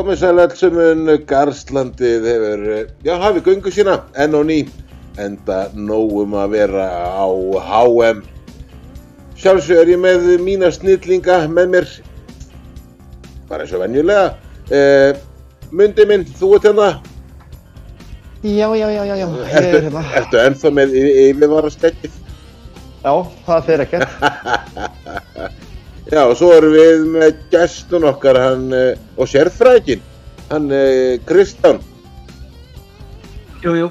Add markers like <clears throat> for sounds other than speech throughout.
komið sæl allsumun, Garslandið hefur, eh, já, hafið göngu sína enn og ný, enda nógum að vera á HM. Sjálfsög er ég með mína snillinga með mér, bara eins og venjulega. Eh, Mundi minn, þú ert hérna, Já, já, já, já, já, ég er hérna. ertu ennþá með yfirvara stekkið? Já, það fer ekkert. <laughs> Já, og svo erum við með gæstun okkar, hann, eh, og sérfrækinn, hann eh, Kristján, Jú, jú,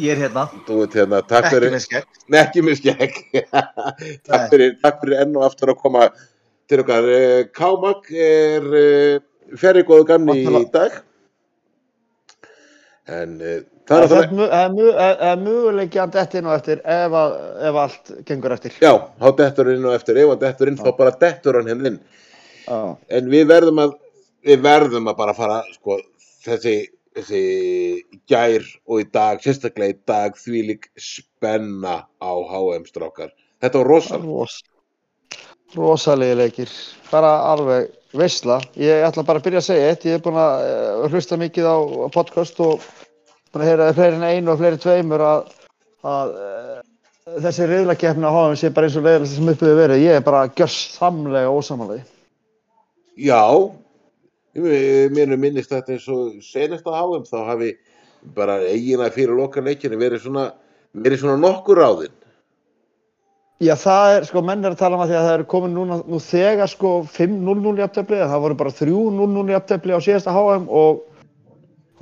ég er hérna. þú ert hérna, takk Ekki fyrir. með skegg. Nei, <laughs> ekki með skegg. <laughs> takk, fyrir, takk fyrir enn og aftur að koma til okkar. Eh, Kámak er ferri góðu gamni í dag. En það er er, er, möguleiki að detti inn á eftir ef, að, ef allt gengur eftir. já, þá dettur inn og eftir, ef hann dettur inn, þá bara dettur hann henn inn. Já. En við verðum að, við verðum að bara fara, sko, þessi, þessi gær og í dag, sérstaklega í dag, þvílík spenna á HM strákar. Þetta var rosalega. Ros, rosalegi leikir. Bara alveg veistla. Ég ætla bara að byrja að segja eitt. Ég er búinn að uh, hlusta mikið á podcast og búinn að heyra fleiri en einu og fleiri tveimur að, að uh, þessi reyðlakefni á háum sé bara eins og leiðilegst sem uppið verið. Ég er bara gjörsamlega ósamalegi. Já, mér minnist þetta eins og senast á HM þá hafi bara eiginlega fyrir loka leikinu verið svona, verið svona nokkur ráðinn. Já, það er, sko, menn er að tala um að því að það eru komin núna, nú þegar, sko, 5-0-0 í aftöfli, það voru bara 3-0-0 í aftöfli á síðasta HM og,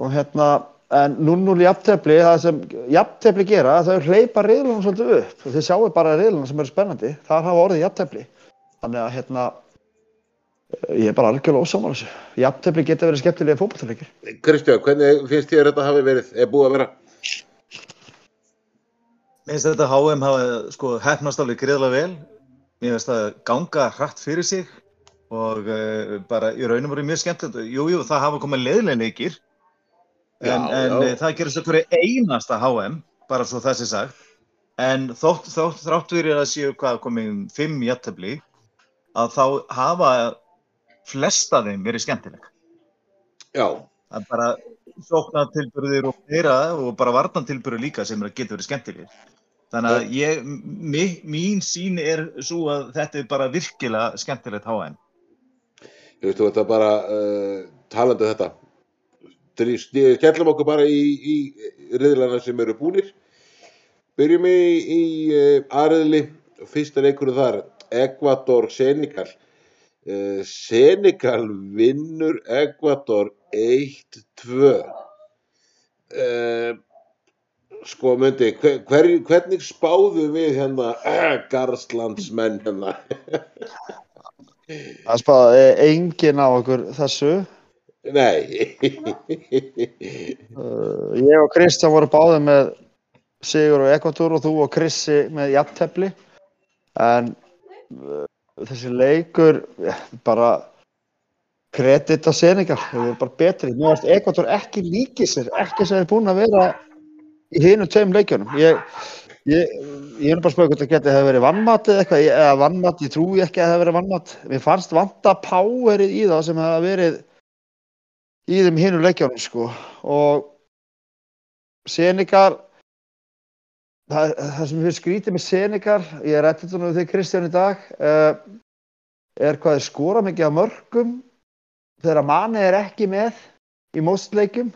og hérna, en 0-0 í aftöfli, það sem jafntefli gera, þau hleypa riðlunum svolítið upp og þið sjáu bara riðlunum sem eru spennandi, þar hafa orðið jafntefli. Þannig að, hérna, ég er bara algjörlega ósámar þessu. Jafntefli geta verið skemmtilega fótballtaleikir. Kristján, hvernig finnst þér þetta hafi verið, er búið að vera? Mér finnst þetta HM hafa sko hefnast alveg greiðlega vel. Mér finnst það ganga hratt fyrir sig og uh, bara í raunum voru mjög skemmtilegt. Jú, jú, það hafa komið leiðilega leikir en, Já, en já. eh, það gerist okkur einasta HM, bara svo það sé sagt. En þótt, þótt þrátt fyrir að séu hvað komið um fimm jættabli, að þá hafa flest af þeim verið skemmtileg. Já, er bara sóknartilburðir og fleira og bara varnartilburðir líka sem er- getur verið skemmtilegir. Þannig að ég, mi, mín sín er svo að þetta er bara virkilega skemmtilegt HM. þú veist, þú þetta bara uh, talandi um þetta. Skellum okkur bara í, í riðlana sem eru búnir. Byrjum í, í uh, aðriðli, fyrsta leikurinn þar, Ekvator, Senegal. Uh, Senegal vinnur Ekvator 1-2. Uh, sko myndi, hver, hver, hvernig spáðu við hérna <clears throat> Garslandsmenn hérna? <laughs> Það spáði enginn á okkur þessu. Nei. <laughs> Uh, ég og Kristján voru báðið með Sigur og Ekvatúr og þú og Krissi með jafntefli. En uh, þessi leikur eh, bara kredit á Senegal, þeir voru bara betri nú erst Ekvatúr ekki líkið sér ekki sem er búin að vera í hinu tveim leikjunum. Ég, ég, ég er bara að spöða hvort það geti hefur verið vannmat eða eitthvað, eða vannmat, ég trúi ekki að það hefur verið vannmat mér fannst vanta powerið í það sem hefur verið í þeim hinu leikjunum sko. Og Senegal það, það sem við skrítið með Senegal ég rætti þetta nú við þig Kristján í dag uh, er hvað þeir skora mikið af mörgum þegar manni er ekki með í móstleikjum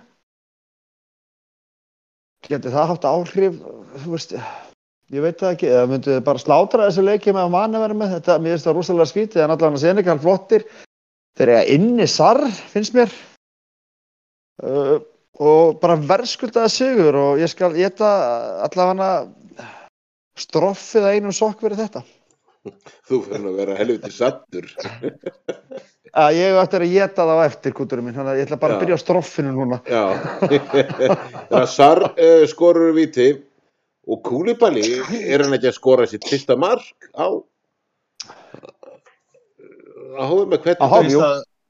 getur það haft áhrif þú veist ég veit það ekki, eða myndu þið bara slátra þessu leikjum ef manni verið með? Þetta, mér finnst það rosalega skrítið en allavega Senegal flottir. Þeir eru inni sarr, finnst mér uh, og bara verðskuldaði sigur og ég skal geta allavega stroffið að einum sokk verið þetta <laughs> Þú fyrir að vera helviti sattur. <laughs> að ég ætti að geta það á eftir kúturum minn, þannig að ég ætla bara Já. að byrja á stroffinu núna Já. <laughs> Að Sar uh, skorur viti og Kúlibali er hann ekki að skora sitt fyrsta mark á að hóða með Á hvernig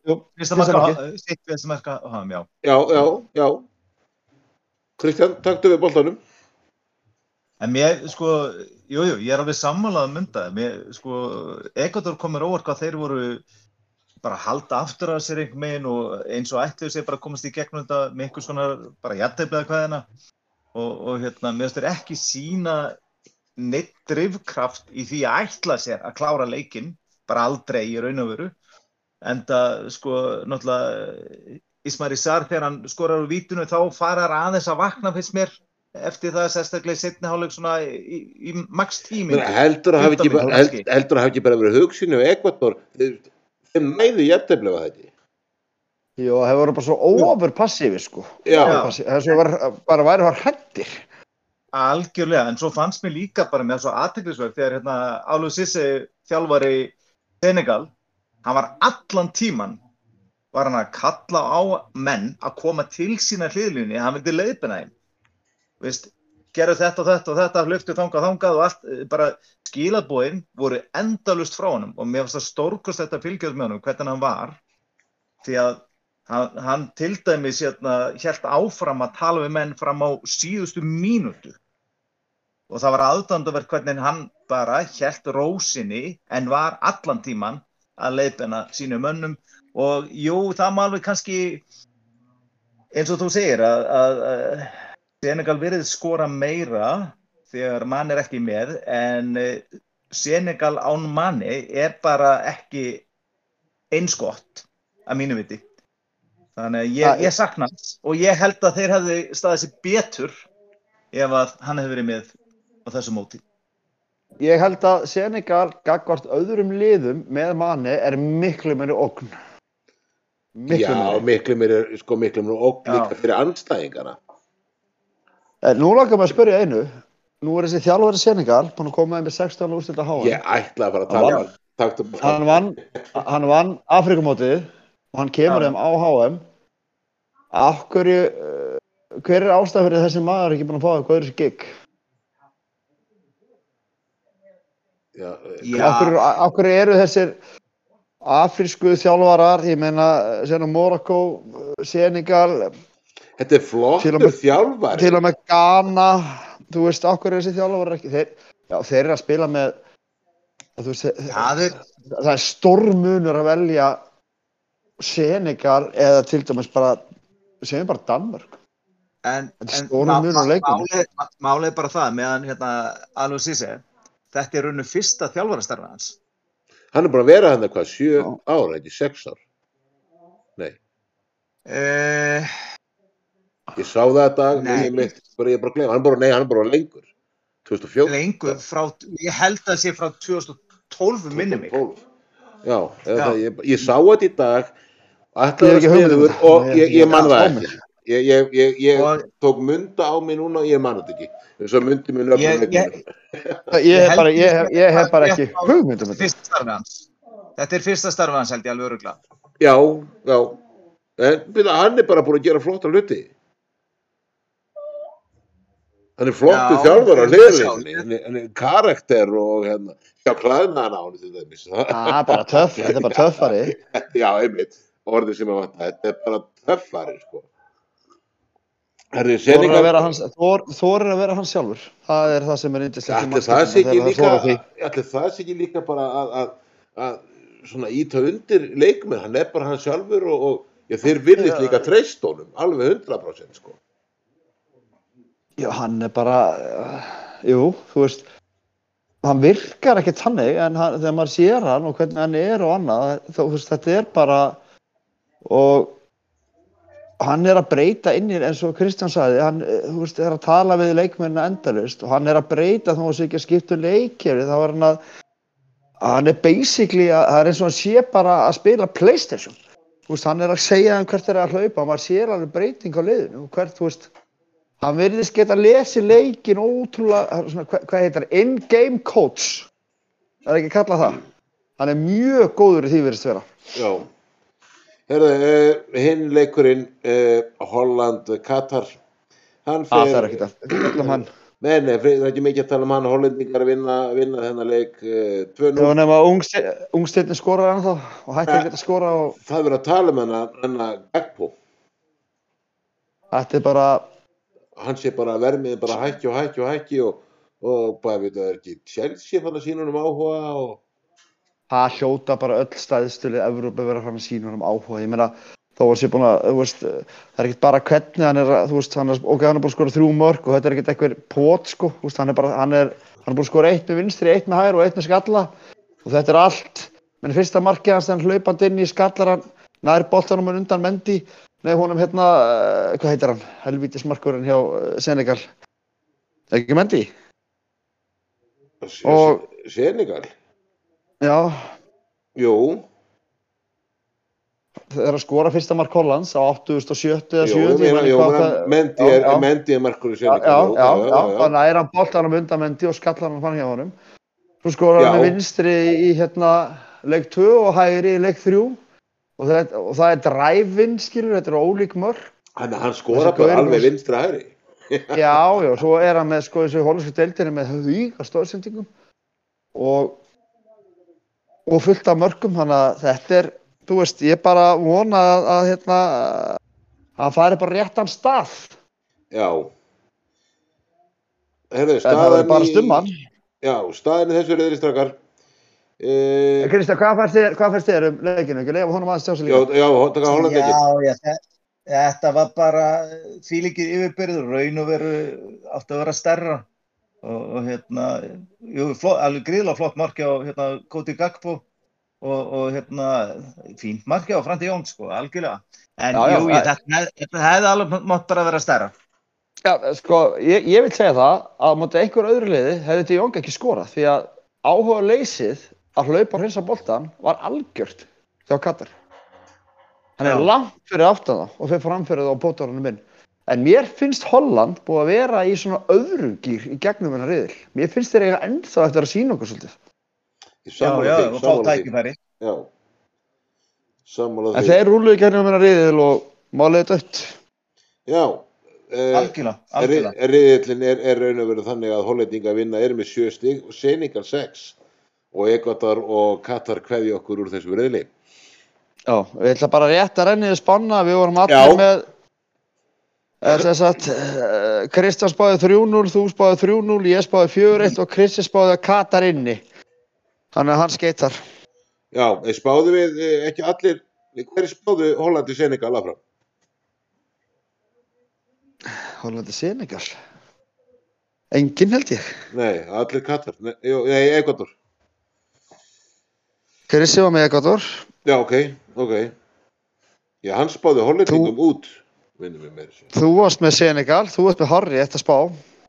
HM, jú. Fyrsta- Jú, Fyrsta fyrsta marka, markið. sitt fyrsta marka HM, já. Já, já, já Kristján, taktu við boltanum En mér, sko, jú, jú, ég er alveg sammálað að mynda. Mér, sko, Ekvator komur óvart hvað þeir voru bara halda aftur að sér einhvern veginn og eins og ætluðu sér bara að komast í gegnum þetta með einhvers konar bara jætteflega hvað hérna og, og hérna, mér finnst þér ekki sína neitt drifkraft í því að ætla sér að klára leikinn, bara aldrei í raun og veru en það sko náttúrulega Ismail Sar þegar hann skorar úr vítunu þá farar aðeins að vakna fyrst mér eftir það sérstaklega í setni hálfleik svona í, í, í max tími heldur að hafi ekki, bara- held, heldur að hafi ekki bara verið hugsinni og Ekvator þeim næðu jætteflega það ekki? Jú, það voru bara svo ofur passífi sko. Það sem var, bara væri var hættir. Algjörlega, en svo fannst mér líka bara með svo aðteklisverk þegar hérna Álu Sissi þjálfari Senegal, hann var allan tíman var hann að kalla á menn að koma til sína hliðlunni, hann vildi leiðbina þeim. Veist, gerðu þetta og þetta og þetta, hlöftu þangað þangað og allt, eh, bara skilabóin voru endalust frá honum og mér fannst það stórkost þetta fylgjast með honum, hvernig hann var. Því að hann, hann til dæmis hérna, helt áfram að tala við menn fram á síðustu mínútu. Og það var aðdandavert hvernig hann bara helt rósinni en var allan tíman að leiðbena sínu mönnum. Og jú, það má alveg kannski eins og þú segir að, að, að Senegal verið skora meira þegar mann er ekki með en eh, Senegal án manni er bara ekki eins gott að mínu viti. Þannig að ég, ég sakna og ég held að þeir hefði staðið sér betur ef að hann hefði verið með á þessu móti Ég held að Senegal gagvart öðrum liðum með manni er miklu meiri ógn. Miklu Já, meiri. miklu er sko miklu og Já. líka fyrir anstæðingana En nú langar maður að spyrja einu. Nú er þessi þjálfari Senegal búin að koma með 16 úrstilda háa. Ég ætla að fara að Hann tala vann. um Hann vann, hann vann Afrikumótið og hann kemur þeim á HM. Hverju, uh, hver er ástæð fyrir þessi maður ekki búin að fá eitthvað öðru gig? Já, eh, eru þessir afrísku þjálfarar, ég meina, sérna Morocco, Senegal, Þetta er flottur þjálfari. til og með Ghana, þú veist, af hverju eru þessi þjálfarar ekki, þeir, já, þeir eru að spila með, þú veist, Það er, það er stórmunur að velja Senegal eða til dæmis bara, segjum bara Danmörk. en, er en málið málið er bara það meðan hérna, Alu Sisse þetta er rauninu fyrsta þjálfarastarfi hans. Hann er að vera hann eitthvað sjö Já. ár, ekki sex ár? Nei, uh, ég sá það að dag Nei. ég, mitt, bara, ég bara glem, hann er bara, nei, hann er bara lengur. 2014 lengur frá, ég held að sé frá 2012 minni mig. 2012. Já, Já. Það, ég, ég sá þetta í dag hugmynd um smiður og Ég- ég, ég- ég man það ekki ég, ég, ég, ég Og- tók mynda á mig núna og ég man þetta ekki eins og myndi mér nöfnum Ég- ég- leikmennum. <laughs> Ég hef bara, ég hef, ég hef bara ekki hugmynd um þetta. þetta er fyrsta starfi hans held ég alveg örugla Já, já en byrja, hann er bara búin að gera flotta hluti hann er flottu Já, þjálfur á hliðinni hann, er- hann er karakter og hérna, sjá klæðnaðan á hann til dæmis Það er bara töff, þetta er bara töffari. <laughs> já, einmitt, orðið sem vant þetta er bara töffari sko. Herri, hans, Þór, Þórir að vera hans sjálfur. Það er það sem er indislegt. Ætli það sé ekki líka bara að, að, að svona íta undir leikmenn, hann er bara hann sjálfur og, og já, þeir virðist líka treyst honum, alveg 100% sko. Já, hann er bara, uh, jú, þú veist, hann virkar ekki tannig en hann, þegar maður sér hann og hvernig hann er og annað, þá, þú veist, þetta er bara, og hann er að breyta inn í, eins og Kristján sagði, hann, eh, veist, er að tala við leikmennina endalust og hann er að breyta þá þessu ekki að skipta um leikjari, þá er hann að, hann er basically, að, það er eins og hann sé bara að spila Playstation, veist, hann er að segja þeim hvert er að hlaupa maður sér alveg breyting á liðinu hvert, þú veist, hann virðist geta lesið leikin ótrúlega, svona, hvað, hvað heitir það, in-game coach, er ekki að kalla það, hann er mjög góður í því virðist vera. Já. Herðu, uh, hinn leikurinn uh, Holland-Katar hann að það er fer ekkert að kalla um hann. <clears throat> Nei, nei, það er ekki mikið að tala um hann. Hollendingar að vinna, vinna þennan leik uh, 2-0 Jú, nema ungstilin skorar hann þá og hætti ekki að skora og Það er verið að tala um hennar hennar Gagpo þetta er bara, hann sé bara vermið bara hækki og hækki og hækki og, og bara veit það er ekki Chelsea fann að sína honum áhuga og það hljóta bara öll staðstölu Evrópu vera fram að sína hann um áhuga. Ég meina þó að sé búin að veist, það er ekkert bara hvernig hann er veist, hann er, ok, hann er búin að skora þrjú mörg og þetta er ekkert eitthvað pot sko. Veist, hann er bara, hann er, hann er búin að skora eitt með vinstri, eitt með hægri og eitt með skalla. Og þetta er allt, menn fyrsta markið hans þegar hann hlaupandi inn í skallar hann nær boltanum hann undan Mendy. Nei, honum hérna, eh, hvað heitir hann? Helvítis markurinn hjá eh, Senegal. Ekki Mendy? Og- Senegal? Já, Jú, þegar að skora fyrsta mark Hollands á 87 eða jú, 70 ég meina, man jú, Já, er, er markur í Senegal. já, já, já, þannig að er hann boltanum undan Mendy og skallar hann fann hjá honum. Svo skorar hann með vinstri í hérna leik 2 og hægri í leik 3 og það, er- og það er drive-in skilur, þetta er ólík mörg Hann, hann skora Þessi bara er alveg búinn- vinstra hæri. já, já, svo er hann með sko þessu holandsku deildinni með að stóðsendingum og og fullt af mörgum þannig að þetta er, þú veist, ég bara vona að, að hérna að hann fari bara réttan stað Já. Herðu, það staðan er bara í- stumman Já, staðan í þessu reyðri strakar. E, Kristján, hvað færst þér, hvað færst þér um leikinu? Ekki leifa honum aðeins sjá sig já, líka. já, ekki. Já, já, þe- þetta var bara þvílíkir yfirbyrður, raun og veru átti að vera stærra og, og hérna, jú, flott, alveg gríðlega flott marki á hérna, Koti Gagpo og, og hérna, fínt marki á Frandi Jón, sko, algjörlega. En Já, já, jú, ég, þetta, þetta hefði alveg mátt bara vera stærra. Já, sko, ég, ég vil segja það að á móti einhver öðru liði hefði þetta Jónga ekki skorað því að áhuga leysið að hlaupa og hreinsa boltan var algjört hjá Katar. Hann er langt fyrir aftan það og fyrir framfyrir það á bótarunum minn. En mér finnst Holland búið að vera í svona öðrum gýr í gegnum hennar riðil. Mér finnst þeir eiga ennþá eftir að sína okkur svolítið. Já, já, og fá tækifæri. Já. Sammála En þeir rúluðu í gegnum hennar riðil og málið dött. Já. E, Algjörlega, algjörlega. Riðillin er, er raun og veru þannig að Hollendinga vinna er með sjö stig og Senegal sex og Ekvatar og Katar kveði okkur úr þessu riðli. Já, við ætla bara rétt að renniði spanna, við vorum allir með eh, sem sagt, eh, Kristján spáði 3-0, þú spáði 3-0, ég spáði 4-1 og Kristi spáði að Katar inni. Þannig að hann skeitar. Já, spáðu við eh, ekki allir, hverju spáðu Hollandi Senegal áfram? Hollandi Senegal. Engin held ég. Nei, allir Katar, nei, Ekvator. Kristi var með Ekvator. Já, ok, ok. Já, hann spáði Hollendingum út, minnum við mér þessu. Þú varst með Senegal, þú varst með Harry eftir spá.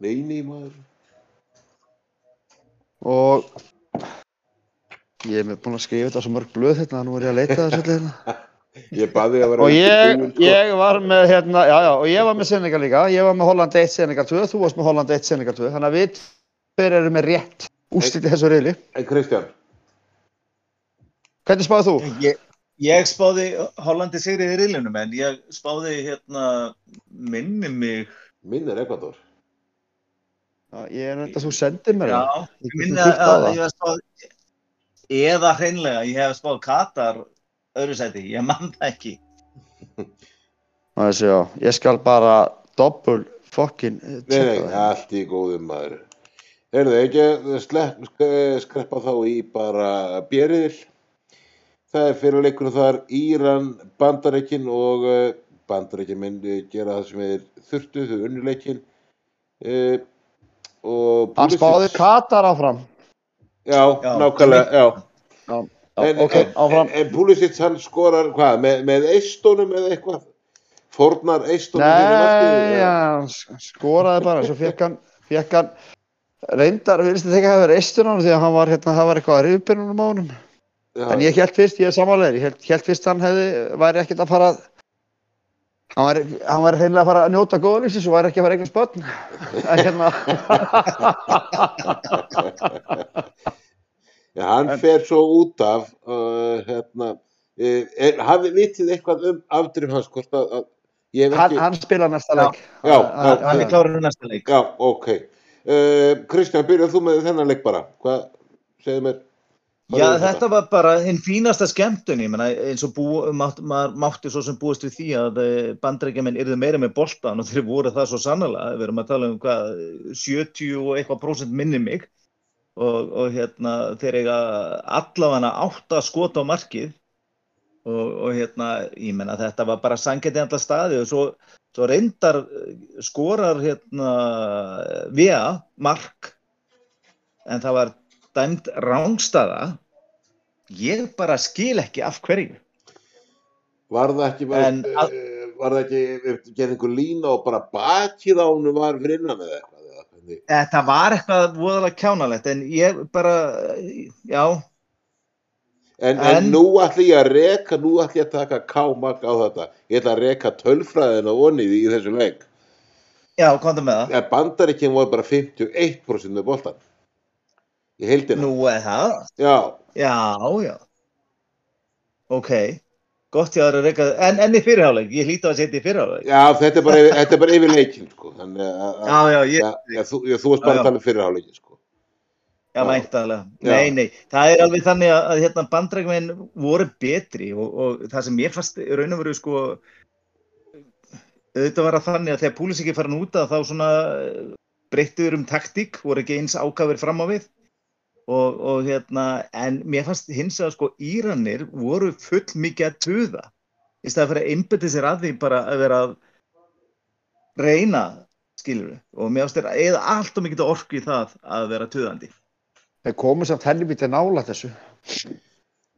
Nei, nei, maður. Og ég er með búin að skrifa þetta á svo mörg blöð hérna, nú er ég að leita þessu allir hérna. <laughs> Ég baði að vera Og ég, sko. ég var með hérna, já já, og ég var með Senegal líka, ég var með Holland 1, Senegal 2, þú varst með Holland 1, Senegal 2, þannig að við fyrir erum með rétt úrslit í þessu reyli. En Kristján, Hvernig spáðið þú? Ég, ég spáði Hollandi sigrið í riðlunum en ég spáði hérna minni mig minn er Ekvator. Já, ég er að þú sendir mér Já, minni að, á ég hef spáð eða hreinlega, ég hef spáð Katar öðru sæti, ég mann það ekki sé já, ég skal bara doppul fokkin Nei, nei, það. allt í góðum maður. Heyrðu, ekki að slepp, sk- skreppa þá í bara bjeriðil. Það er fyrir leikunum þar Íran, Bandaríkin og uh, Bandaríkin myndi gera það sem er þurftu, þau unnuleikin. Uh, og Hann spáði Katar áfram. Já, Já, nákvæmlega, já. Já, En, ok, en, áfram. en Pulisic hann skorar hvað, með, með eistónum eða eitthvað? Fornar eistónum? Nei, já, skoraði bara, svo fekk hann, fekk hann, reyndar, vilist þið ekki að það verið hann því að hann var hérna, það var eitthvað að rifbyrnunum á honum. Já. En ég held fyrst, ég er samanlegur, ég held, held fyrst hann hefði, væri ekkert að fara að, hann væri, hann væri hreinlega að fara að njóta góðlýsins og væri ekki að fara eitthvað spönn. <laughs> En hérna, Já, hann fer svo út af uh, hérna, eh, er, hafið vitið eitthvað um afdrif hans hvort að, að hann, hann spila næsta leik. Já, Hann- já, hann er klárið næsta leik já, ok uh, Kristján, byrjað þú með þennan leik bara hvað, segðu mér Já, þetta. var bara hinn fínasta skemmtun, ég menna eins og bú, mátt, maður mátti svo sem búist við því að bandrækjumenn yrðu meira með boltan og þeir voru það svo sannlega, við erum að tala um hvað, 70 og eitthvað prósent minni mig og, og hérna þeir eiga allavega átta skot á markið og, og hérna ég menna þetta var bara sangeti andla staði og svo, svo reyndar eh, skorar hérna via mark en það var dæmt rángstaða ég bara skil ekki af hverju Var það ekki, var, En að... var það ekki, gerði einhver lína og bara bakið á hún var fyrir innan eða eitthvað? Þetta var eitthvað voðalega kjánalegt en ég bara, já, En, en, En- nú ætla ég að reka, nú ætla ég að taka kámak á þetta. Ég ætla að reka tölfræðina vonið í þessu leik. já, komdu með það. En bandaríkinn voru bara 51% með boltan. Í heildina. Nú er það, Já, já, já, ok, gott ég að reyka, en, en í fyrirháleik, ég hlýta að setja í fyrirháleik. já, þetta er bara, þetta er bara yfir leikinn, sko. Þannig að, að- Já, já, ég, já, já, þú, þú varst bara að tala um fyrirháleikin, sko. já, Já. nei, nei, það er alveg þannig að, að hérna bandrækminn voru betri og, og það sem ég fast raun og veru sko, auðvitað var að þannig að þegar Púlis ekki farin út að þá svona breyttuður um taktík, voru ekki eins ákafir fram á við og, og hérna, en mér fannst hins að sko Íranir voru full mikið að tuða í staði fyrir að einbytti sér að því bara að vera að reyna, skilur við, og mér fannst þér eða allt og mikið orku í það að vera tuðandi. Þeir komu samt helvítið nála þessu.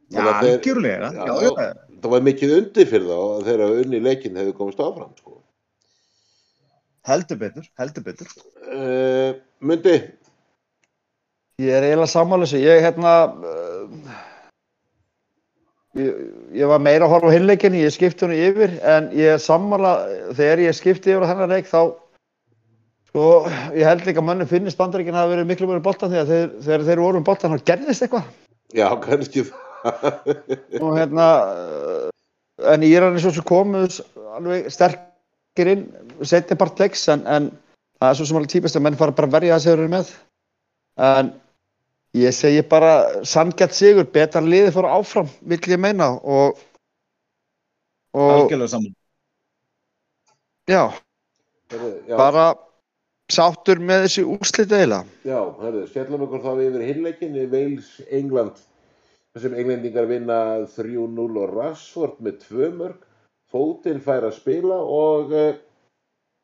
Já, að algjörlega, Já, já, já. Það var mikið undir fyrir þá að þeirra unni leikinn hefði komist áfram, sko. heldur betur, heldur betur. Uh, Mundi, Ég er eiginlega sammála þessu. Ég, hérna, uh, ég, ég var meira að horfa á hinleikinni, ég skipti henni yfir, en ég er sammála, þegar ég skipti yfir á þennan leik, þá, sko, ég held líka að mönnum finnist bandaríkinn hafa verið miklu mjög boltan því að þeir, þegar þeir voru um boltan, þá gerðist eitthvað. já, kannski það. <laughs> Og hérna, en Íranir svo sem komuð alveg sterkir inn, setni part leiks, en, en það er svo sem alveg típist að menn fara bara að verja það sem þeir eru með. En ég segi bara sanngætt sigur, betra liði fór áfram, vill ég meina og, og Algjörlega saman. já, Heyrðu, já, bara sáttur með þessi úrslit eiginlega. Já, herðu, skellum okkur þá yfir hinleikinni Wales, England þar sem englendingar vinna 3-0 og Rashford með tvö mörg Fótinn fær að spila og uh,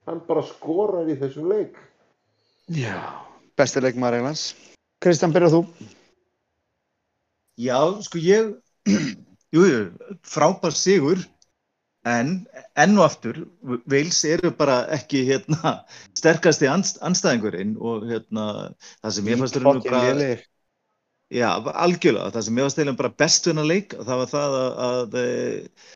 hann bara skorar í þessum leik Já. Besti leikmaður Englands. Kristján, byrjað þú. Já, sko ég, <clears throat> jú, jú, frábær sigur, en enn og aftur, Wales eru bara ekki hérna, <laughs> sterkasti anst, anstæðingurinn og hérna, það sem ég fannst og Fucking bara, já, algjörlega, það sem ég fannst eiginlega bara best við hennar leik, það var það að, að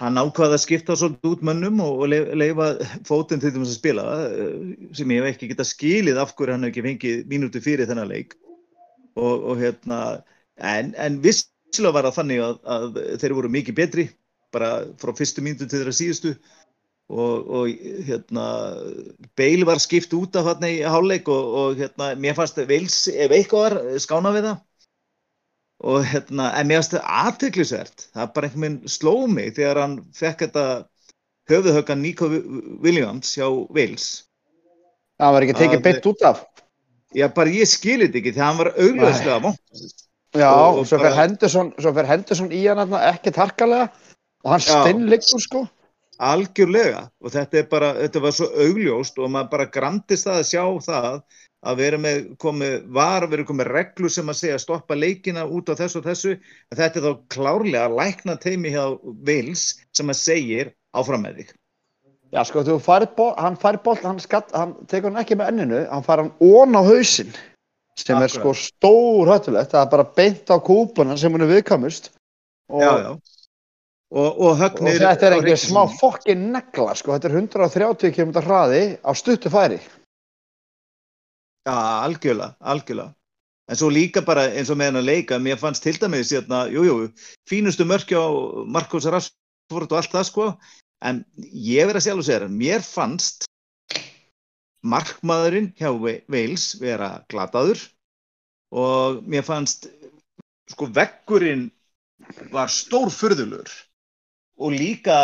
hann ákvaði að skipta svolítið út mönnum og, og leif- leifa fótinn til þess að spila eh, sem ég hef ekki getað skilið af hverju hann hef ekki fengið mínútu fyrir þennan leik. Og, og hérna en, en vissilega var það þannig að, að þeir voru mikið betri bara frá fyrstu mínútu til þeirra síðustu. Og, og hérna Bale var skipt út af hann í hálfleik og, og hérna mér fannst Veils ef eitthvað var skána við það og hérna, en mér finnst þetta aðteklisvert, það bara einhvern veginn sló mig þegar hann fekk þetta höfuðhöggan Nico Williams hjá Wales. Það var ekki tekið beint út af. Já, bara ég skilir þetta ekki, þegar hann var augljóslega vond. Já, Og- og svo fer bara- Henderson, svo fer Henderson í hann þarna ekkert harkalega og hann Já. steinleikur sko. Algjörlega, og þetta er bara, þetta var svo augljóst og maður bara grandist að sjá það að vera með komið, var að vera komið reglur sem að segja stoppa leikina út á þessu og þessu, en þetta er þá klárlega lækna teimi hjá Wales sem að segir áfram með þig. Já, sko, þú farið bol, hann farið bolt, hann, skatt, hann tekur hann ekki með enninu, hann farið hann ón á hausinn, sem er sko Akkurat. stór hættulegt, það er bara beint á kúpuna sem hún er viðkamust. Og, Já, já. Og, og og þetta er einhver smá fokkin negla, sko, þetta er 130 km hraði á stuttu færi. Já, algjörlega, algjörlega. En svo líka bara eins og með hennar leika, mér fannst til dæmis hérna, jú, jú, fínustu mörkja á Markus Rashford og allt það sko, en ég verð að sjálf og segja það, mér fannst markmaðurinn hjá Wa- Wales vera glataður og mér fannst sko veggurinn var stórfurðulur og líka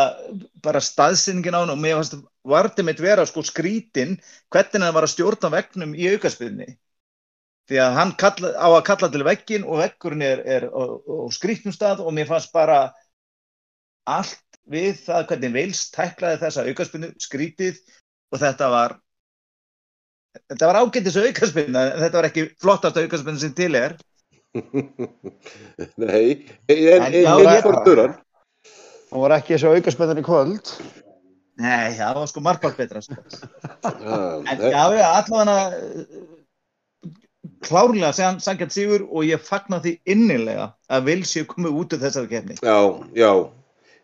bara staðsyningin á hann og mér fannst vartið mitt vera sko skrítin hvernig hann var að stjórna vegnum í aukaspilni því að hann kalla, á að kalla til veggin og veggurinn er, er á, á skrýtnum stað og mér fannst bara allt við það hvernig Veils tæklaði þessa aukaspinnu skrítið og þetta var þetta var ágættis aukaspinna en þetta var ekki flottast aukaspinna sem til er Nei, ég- fór duran. Hún var ekki þessu aukarspennan í kvöld. Nei, það var sko margfald betra sko. En já, allavega klárlega segjan sangjart sigur og ég fagna því innilega að Vils séu komið út úr þessari kefni. já, já.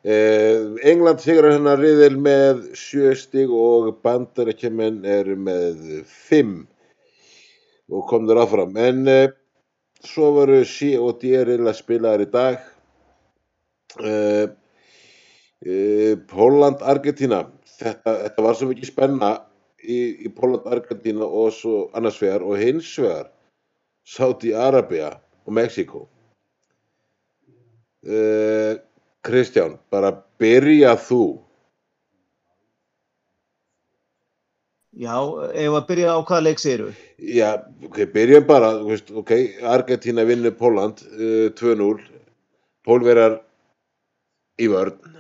Eh, England sigur hennar riðil með sjö stig og bandarækjumenn eru með fimm og kom þér áfram. En eh, svo voru C og D riðla spilaðar í dag. Eh, eh, Póland-Argentína. Þetta, þetta var svo mikið spenna í, í Póland-Argentína og svo annars vegar og hins vegar Saudi-Arabia og Mexiko. Uh, Kristján, bara byrja þú. Já, ef að byrja á hvaða leik séru. Já, ok, byrjum bara, veist, ok, Argentína vinnur Póland uh, 2-0, Pólverjar í vörn.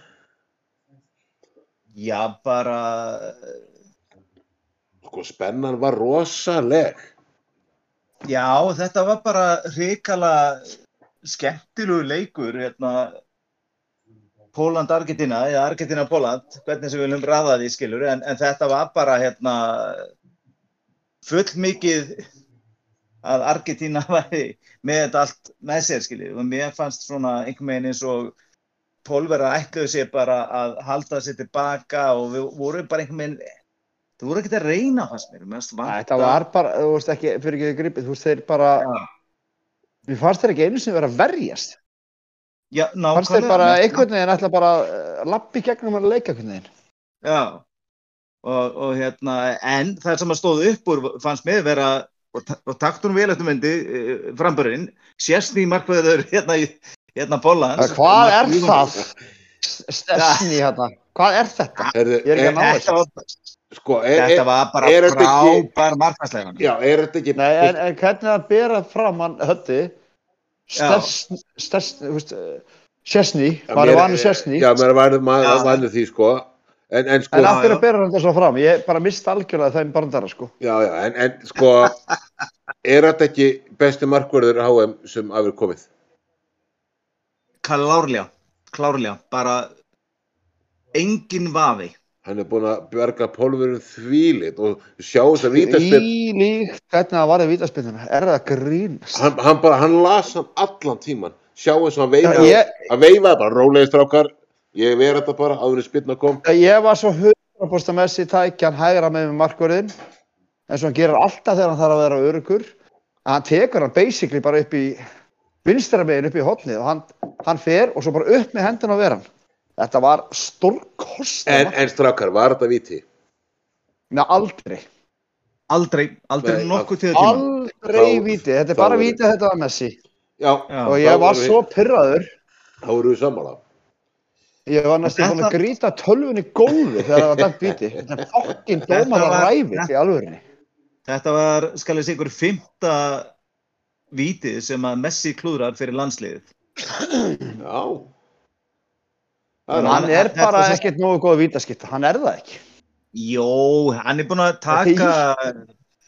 Já, bara, Sko, spennan var rosaleg. já, þetta var bara hrikala skemmtilegu leikur, hérna, Póland-Argentina, eða Argentina-Póland, hvernig sem við viljum ræða því, skilur, en, en þetta var bara, hérna, full mikið að Argentina <laughs> væri með þetta allt með sér, skilur, og mér fannst svona einhvern veginn eins og Pólverða ætluðu sér bara að halda sér tilbaka og við vorum bara einhvern veginn, það voru ekkert að reyna fannst mér. Þetta var bara, þú veist ekki, fyrir ekki gripið, þú veist þeir bara, Já. mér fannst þeir ekki einu sinni vera að verjast. Já, Fannst þeir bara einhvern veginn ætla bara að lappi gegnum að leika einhvern veginn. Já, og, og hérna, en það sem að stóð upp úr fannst mér vera, og, og taktur hún vel eftir myndi, framburinn, sérstný markveður hérna í hérna Pólans. Hvað er það? Stessni hérna, hvað er þetta? Ég er ekki að ná Þetta sko, er, þetta var bara er frábær markværslega. já, er þetta ekki, Nei, en, en hvernig það bera fram hann höndi, stessni, stessni, þú veist, Sessni, maður er vanur Sessni, Já, maður er Já. er vanur því, sko. En, en sko, en af hverju bera hann þetta svo fram? Ég bara mist algjörlega þeim barndara, sko. já, já, en, en sko, <laughs> er þetta ekki besti markverður HM sem hafur komið? Klárlega, klárlega, bara engin vafi. Hann er búinn að berga pólverun þvílit og sjá þess að vítaspil, Í líkt, hvernig það varði vítaspinnuna, er það grínast? hann, hann bara, hann las hann allan tíman. Sjá þess að hann Já, veifaði, ég, að veifaði bara, rólegið strákar, ég verð þetta bara, áður en spilna kom. ég var svo 100% Messi tækjan hægra með með markverðin eins og hann gerir alltaf þegar hann þarf að vera örugur að hann tekur hann basically bara upp í vinstra megin upp í hotnið og hann, hann fer og svo bara upp með hendina á veran. Þetta var stórkost En, en strákar, var þetta víti? Nei, aldrei, Aldrei, aldrei Nei, nokkuð til tíma. aldrei Þá- víti. Þetta er bara víti að þetta var Messi. Já, og ég var svo pyrraður þá eru við sammála. ég var næstum búin að Þetta- grýta tölvunni í gólfi þegar það var dæmt víti. <laughs> Þetta er fokkin dómar að ræfi Þetta var, skal ég segja ykkur, fymta vítið sem að Messi klúðrar fyrir landsliðið. Já. Er hann er bara svo- ekkert nógu góð vítaskipta, hann er það ekki Jó, hann er búinn að taka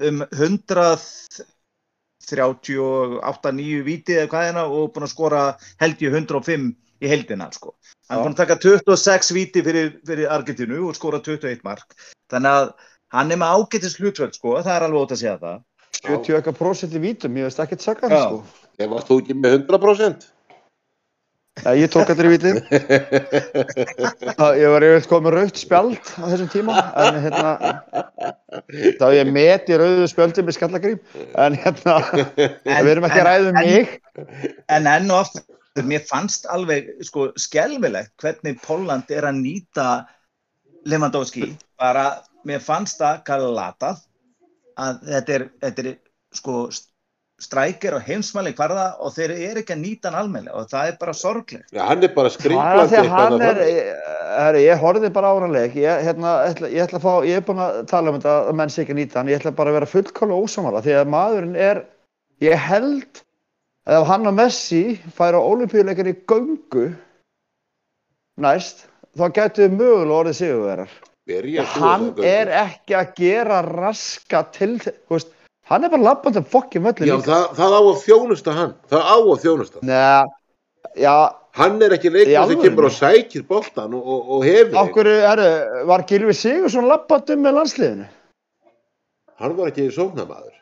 um 138-9 vítið eða hvað hérna og búinn að skora held ég 105 í heldina, sko. Hann er Já. búinn að taka 26 víti fyrir, fyrir Argentínu og skora 21 mark. Þannig að hann er með ágætis hlutvöld, sko, það er alveg ótt að segja það. 70 eitthvað prósent í vítum, ég veist ekkert saka Já. hann sko Ef varst þú ekki með 100%? Já, ég tók þetta í vítið Ég var yfirleitt komið raukt spjald á þessum tíma en hérna þá ég met í rauðu spjöldi með skallagrím en hérna <laughs> við erum ekki að ræða um mig En enn og aftur, mér fannst alveg sko skelvilegt hvernig Póland er að nýta Lewandowski. Bara, mér fannst það kallatað að þetta er, þetta er sko strækir og heimsmæli hverða og þeir eru ekki að nýta hann almennilega og það er bara sorglegt. Já, hann er bara Það er skringlandi því að hann er, er ég horfði bara á hann leik ég, hérna, ætla, ég ætla að fá, ég er búin að tala um þetta að menn sé ekki að nýta hann, ég ætla bara að vera fullkála ósamála því að maðurinn er ég held að ef hann og Messi færa olimpíuleikin í göngu næst, þá getur við mögulega orðið sigurverar. Hann er ekki að gera raska til, þú veist, hann er bara labband um fokkin völlin Já, það, það á að þjónusta hann. Það á að þjónusta. Nei, já, Hann er ekki Í leikmað sem kemur og sækir boltan og, og, og hefur okkur er, var Gilvi Sigursson labband um með landsliðinu? Hann var ekki sóknamaður.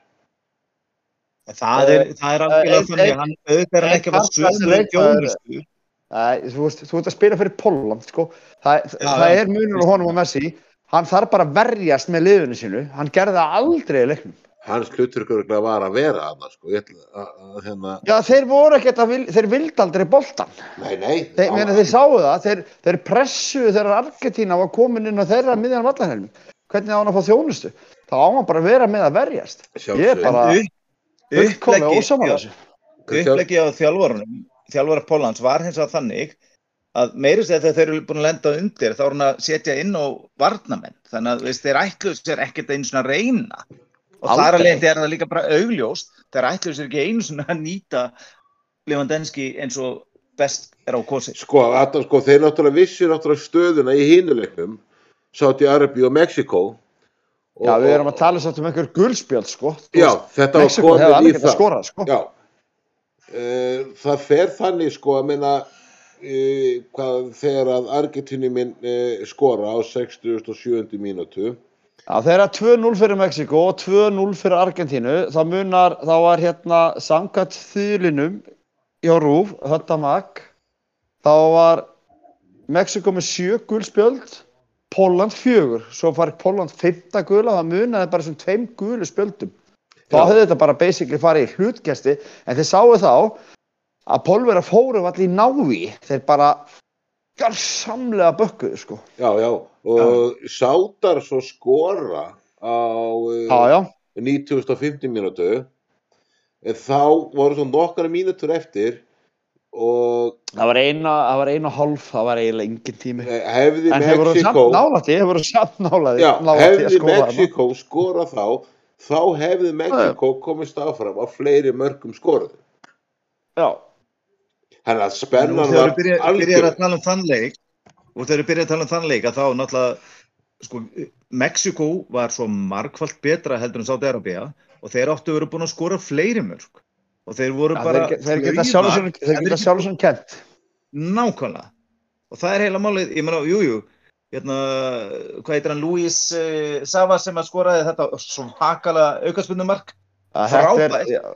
Það er, það er algjörlega ein- þannig, ein- hann er hann ekki að fallegasti sömu leikmaður- þjónustu. Nei, þú veist, þú ert að spila fyrir Polland, sko. Það, Já, það já. er munur á honum og Messi. Hann þarf bara að verjast með liðinu sínu. Hann gerði það aldrei í leiknum. Hans hluturkur var að vera hann, sko. Ég að, að hérna, Já, þeir voru ekkert að, vil, þeir vildi aldrei boltan. nei, nei. Þeir, meni, þeir sáu það, þeir, þeir pressuðu þegar Argentína var komin inn á þeirra miðjan vallahelmi. Hvernig á hann að fá þjónustu? Þá á hann bara að vera með að verjast. Ég er bara Upp- fullkomlega uppleggi- ósamála þessu. Uppleggi. uppleggi á þjálfarunum, þjálfara Pólans var hins vegar þannig að meiri sér þegar þeir eru búin að lenda undir þá er hann að setja inn á varnamenn þannig að veist, þeir ætluðu sér ekkert einu svona að reyna og þar að Aldrei. leiðandi er það líka bara augljóst þeir ætluðu sér ekki einu svona að nýta Levandenski eins og best er á kosið Sko, að, sko, þeir náttúrulega vissi náttúrulega stöðuna í hinuleiknum, Sáti Arabi og Mexiko. Og, Já, við erum að tala samt um einhver gulspjöld, sko. Þú Já, þetta var komið í alveg getað það. skorað, sko. Já, uh, það fer þannig sko að minna uh, hvað þegar að Argentínu minn uh, skora á 67. mínútu. Já, þegar 2-0 fyrir Mexiko og 2-0 fyrir Argentínu, þá munar, þá var hérna samkvæmt þýlinum hjá Rúf, Höttamak, þá var Mexiko með sjö gulspjöld, Póland fjögur, svo far Póland fymta gula, það munaði bara sem tveim gulu spjöldum. Þá Já. hefði þetta bara basically farið í hlutgesti, en þeir sáu þá að Pólvera fóru allir í návi, þeir bara gjörsamlega bökkuðu, sko. Já, já, og sátar svo skora á Já, uh, já. 9050 mínútu en þá voru svo nokkara mínútur eftir og Það var eina, það var eina hálf, það var eiginlega engin tími. eh, hefði En Mexiko já, hefði. Mexiko skora þá þá hefði Mexiko komist áfram á fleiri mörgum skoruðu Já, Þannig að spennan þegar var við byrja, byrjar að tala um þann leik og þegar við byrjar að tala um þann leik að þá náttúrulega sko, Mexiko var svo margfalt betra heldur en Sáti Arabia og þeir áttu að vera búin að skora fleiri mörg og þeir voru Já, bara þeir, þeir geta sjálfsögn kent. nákvæmlega. Og það er heila málið, ég meina, jújú jú, hérna, hvað heitir hann Luis uh, Sava sem að skoraði þetta Þetta er, Frábært.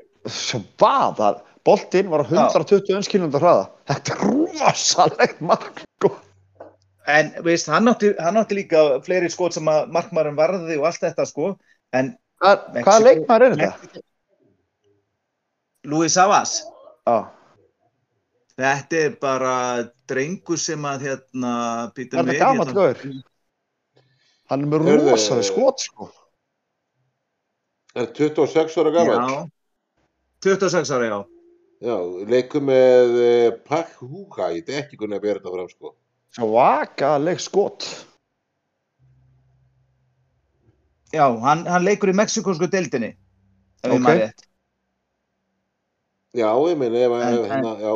það, boltinn var á 121 km hraða. Þetta er rosalegt mark, sko. en veist, hann átti, hann átti líka fleiri skot sem að markmarum varði og allt þetta sko en hvaða leikmaður er þetta? Luis Savas Já, Þetta er bara drengur sem að hérna býtum Er þetta gamall gaur? hann er með rosaleg skot, sko. er 26 ára gammal Já, 26 ára, já. Já, leikur með uh, Pak Húka, ég veit ekki hvernig að bera þetta fram sko. Svakaleg skot. Já, hann, hann leikur í mexikosku deildinni, ef Ok. ég maður rétt. Já, ég ef, En- ef, hérna, já,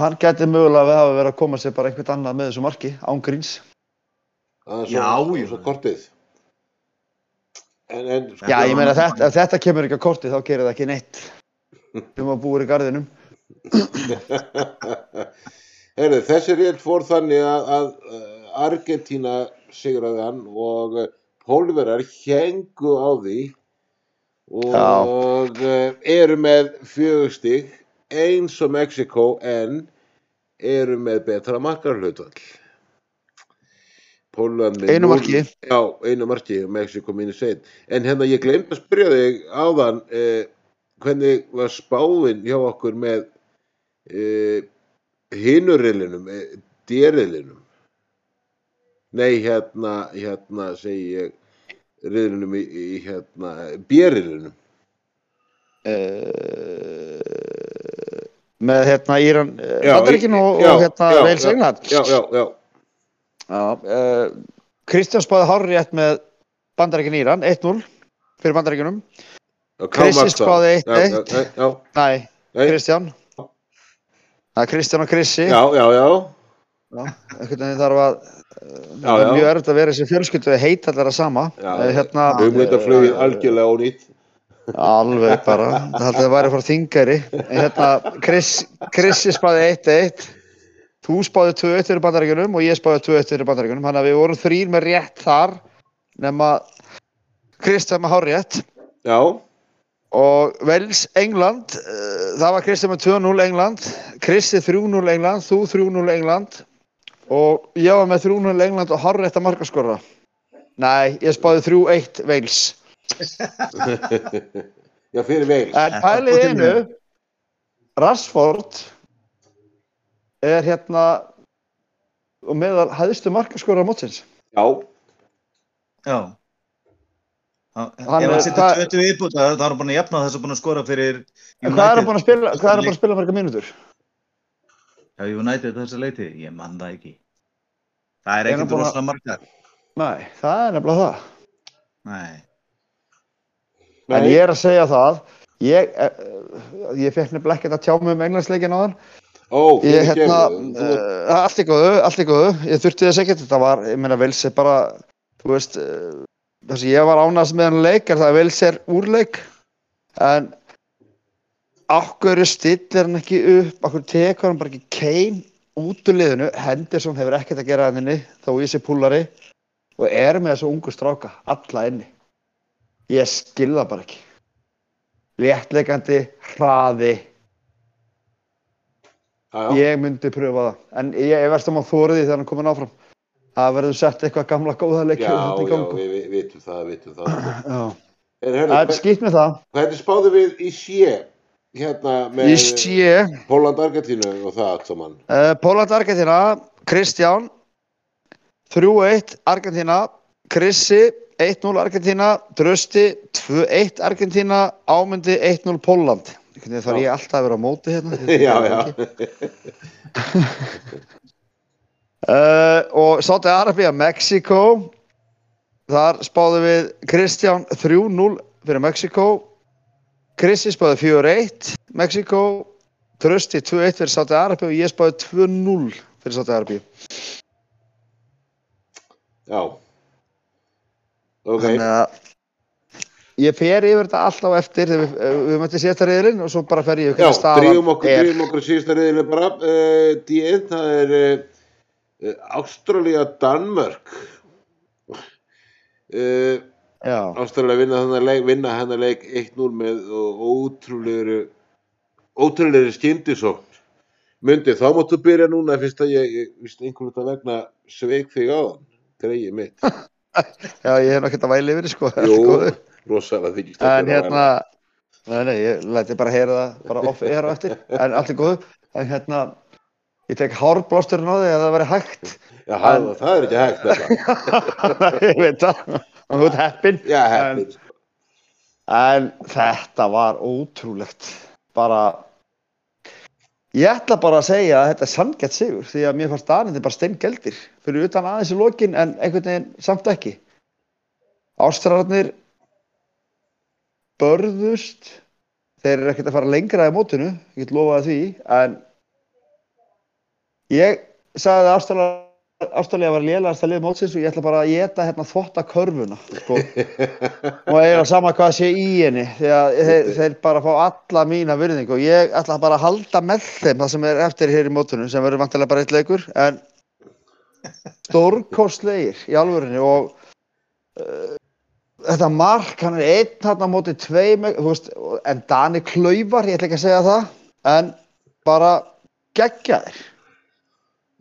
Hann geti mögulega að hafa verið að koma sér bara einhvern annað með þessu marki, án gríns. aðeins Já, svo, já. svo kortið. En, en, sko, Já, ég meina þetta, ef þetta kemur ekki á korti þá gerir það ekki neitt. Um að búa í garðinum. <laughs> Heyrðu, þessi rétt fór þannig að, að uh, Argentína sigraði hann og uh, Pólverar hengu á því og uh, eru með fjögustig eins og Mexiko en eru með betra markarhlutvall. Einu marki. Já, einu marki Mexiko mínus einn. En hérna ég glemt að spyrja þig áðan uh, hvernig var spáin hjá okkur með uh, hinurilinum, uh, dýrilinum. Nei, hérna, hérna segi ég riðlinum í, í hérna, bjerilinum. Uh, með hérna Íran, Já, Bandaríkin og, og hérna já, England. Já, já, já. Já, uh, Kristján spáði hárri rétt með Bandaríkin Íran, 1-0 fyrir Bandaríkinum. Þá. spáði Já, 1-1. já, já, já, Nei, Nei. Kristján. Það er Kristján og Krissi. já, já, já, veginn þarf að, það já. mjög erfitt að vera þessi fjölskyldu að heita allar að sama. Eh, hérna, hugmyndaflugið algjörlega ónýtt. Alveg bara, það held að það væri frá þingari. En hérna, Chris, Krissi spáði 1-1, þú spáði 2-1 fyrir bandaríkjunum og ég spáði 2-1 fyrir bandaríkjunum. Þannig að við vorum þrýr með rétt þar, nema Kristján með hár rétt. Já, Og Vels England, uh, það var Kristján með 2-0 England, Kristi 3-0 England, þú 3-0 England og ég var með 3-0 England og hár rétt að markaskora. Nei, ég spáði 3-1 Vels. Já, fyrir veil. En pælið einu, Rashford er hérna og meðal hæðstu markaskora mótsins. Já, Já. Hann Ef er- hann setja það- 20 viðbútt, þá þá er hann búin að jafna þess að búin að skora fyrir En hvað er hann búin að spila, er búin að spila marga mínútur? Já, United þessu leiti, ég man það ekki. Það er Er ekkert að- rosalega margar. Nei, það er nefnilega það. Nei. En ég er að segja það, ég, eh, ég fekk nefnilega ekkert að tjá mig um englandsleikin á þann. ó, Ég, hérna, uh, allt í góðu, allt í góðu, ég þurfti þess ekkert, þetta var, ég meina, Vils er bara, þú veist, það sem ég var ánægast með hann leik er það að Vils er úrleik, en ákveður stillir hann ekki upp, ákveður tekur hann bara ekki kein út úr liðinu, Henderson hefur ekkert að gera hann inni, þó ég sé púlari, og er með þessu ungu stráka, alla inni. Ég skil það bara ekki. Léttleikandi, hraði, Já, já. Ég myndi pröfa það, en ég, verðst að maður þórið því þegar hann komin áfram. Það verður sett eitthvað gamla góða leikja Já, þetta í já, gangu. við við vitum það, vitum það. Já. En Það herru, er skýtt með það. hvernig spáðu við í sé hérna með Póland-Argentínu og það allt saman? uh, Póland Argentina, Kristján, 3-1 Argentina, Krissi, 1-0 Argentina, Drösti, 2-1 Argentina, Ámundi, 1-0 Póland. Þannig þarf ég alltaf að vera á móti hérna. <laughs> já, já. Uh, <laughs> og Sátti Arabia, Mexiko þar spáðu við Kristján 3-0 fyrir Mexiko Krissi spáði 4-1 Mexiko Trösti 2-1 fyrir Sátti Arabia og ég spáði 2-0 fyrir Sátti Arabia Já. Ok, þannig að ég fer yfir þetta alltaf eftir þegar við, eh, við möttum setja reyðurinn og svo bara fer ég já, hvernig staðan drífum okkur, er. drífum okkur síðasta reyðilega bara. Uh, D1, það er uh, Ástralía, Danmörk. Uh, Já, Ástralía vinna hennar leik, vinna hennar leik 1-0 með og ótrúlegri, ótrúlegri skyndisókn. Mundi, þá máttu byrja núna fyrst að ég, ég víst einhvern veginn vegna sveik þig á hann, greið mitt. <laughs> já, ég hef nokkert að væli yfir sko Jú, góðu. <laughs> rosalega þykist En hérna, nei, nei, ég læti bara heyra það bara off air á eftir, en allt er góðu. En hérna, ég tek hárblásturinn á því að það væri hægt. Já, það, það er ekki hægt <laughs> þetta. ég veit það, og þú ert heppinn. Já, heppin. sko. En þetta var ótrúlegt. Bara, ég ætla bara að segja að þetta er samgætt sigur, því að mér fannst Danindi bara steingeldir fyrir utan aðeins í lokin, en einhvern veginn samt ekki. Ástrararnir börðust, þeir eru ekkert að fara lengra í mótinu, ég get lofaði því, en ég sagði að Ástralía, Ástralía var lélegast að liða mótsins og ég ætla bara að geta hérna þvotta körfuna, sko. Og eiginlega sama hvað sé í henni að þeir, þeir bara fá alla mína virðingu. Og ég ætla bara að halda með þeim það sem er eftir hér í mótunum sem verður vantilega bara eitt leikur en stórkostlegir í alvörinni og uh, þetta mark, hann er einn hann á móti tveim, þú veist, en Dani Klauvar, ég ætla ekki að segja það en bara geggjaðir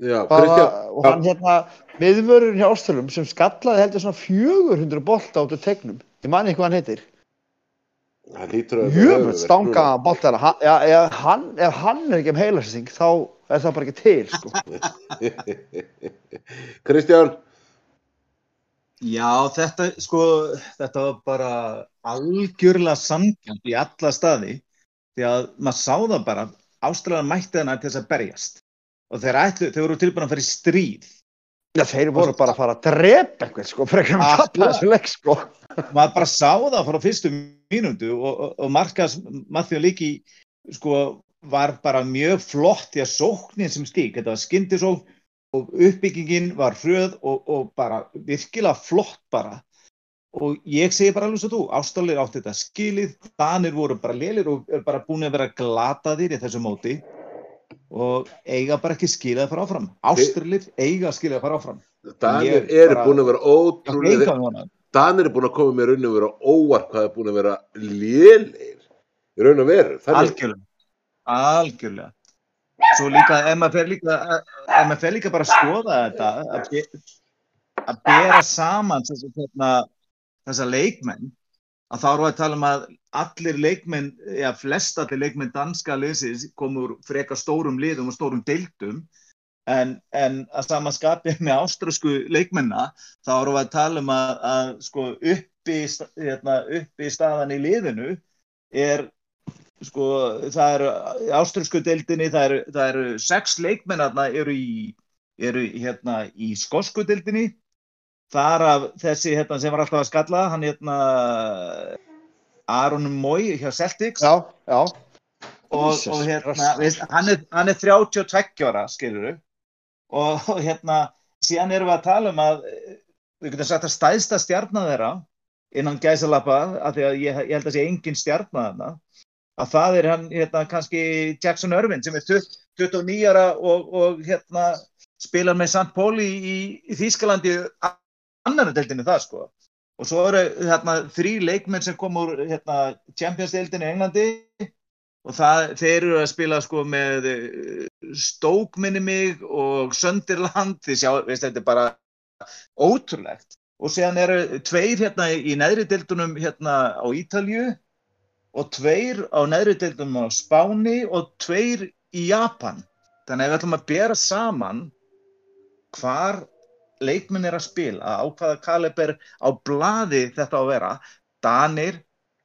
Já, bara, Kristján, og hann hérna miðvörun hjá Ástralum sem skallaði heldur svona 400 bolta át úr tegnum. Ég man ekki hvað hann heitir. Jöfnveld stanga hann, ef hann er ekki um heilasting þá er það bara ekki til sko. <laughs> Kristján, Já, þetta, sko, þetta var bara algjörlega samkjönd í alla staði því að maður sá það bara Ástralan mætti hana til þess að berjast og þeir, ætlu, þeir voru tilbúin að fara í stríð Já, þeir voru bara að fara að drepa einhvern, sko, frekar að Akkurat. tappa þessu leik, sko. maður bara sá það frá fyrstu mínútu og, og, og Markas Matthew Líki sko var bara mjög flott í að sóknin sem stík, þetta var skyndisókn og uppbyggingin var fröð og, og bara virkilega flott bara og ég segi bara alveg svo þú, Ástralir átti þetta skilið, Danir voru bara lélir og er bara búin að vera glataðir í þessu móti og eiga bara ekki skilið að fara áfram Ástralir eiga skilið að fara áfram Danir eru bara- búin að vera ótrúlega. Danir eru búin að koma með raun og vera óvart hvað er búin að vera lélir raun og veru Algjörlega. Algjörlega. Svo líka, ef maður fer líka, ef maður fer líka bara að skoða þetta, að, be, að bera saman þess, þessa leikmenn, að þá við að tala um að allir leikmenn, já, flest allir leikmenn danska liðsins komur freka stórum liðum og stórum deildum, en, en að samanskapi með áströsku leikmenna, þá erum við að tala um að, að sko, uppi, hérna, uppi staðan í liðinu er sko, það eru í ástralsku deildinni, það eru, það eru sex leikmenn þarna eru í, eru hérna í skosku deildinni. Þar af þessi hérna sem var alltaf að skalla, hann hérna Aron Mói hjá Celtics Já, já. og, og hérna, veist, hann, er, hann er 32 ára, skilur og, og hérna, síðan erum við að tala um að við getum sagt að stæðsta stjarnan þeirra innan gæsalappa, af því að ég, ég held að sé engin stjarnan þarna, að það er hann, hérna, kannski Jackson Irvin sem er 20 29 ára og, og hérna spilar með St. Pauli í, í Þýskalandi annar deildinni það, sko og svo eru hérna þrý leikmenn sem kom úr hérna Champions deildinni í Englandi. Og það, þeir eru að spila sko með eh, Stoke minni mig og Sunderland, þið sjá, veist, þetta er bara ótrúlegt. Og síðan eru tveir hérna í neðri deildunum hérna á Ítalju og tveir á neðri deildunum á Spáni og tveir í Japan. Þannig að við ætlum að bera saman hvar leikminn er að spila á hvaða kaliber á blaði þetta á að vera Danir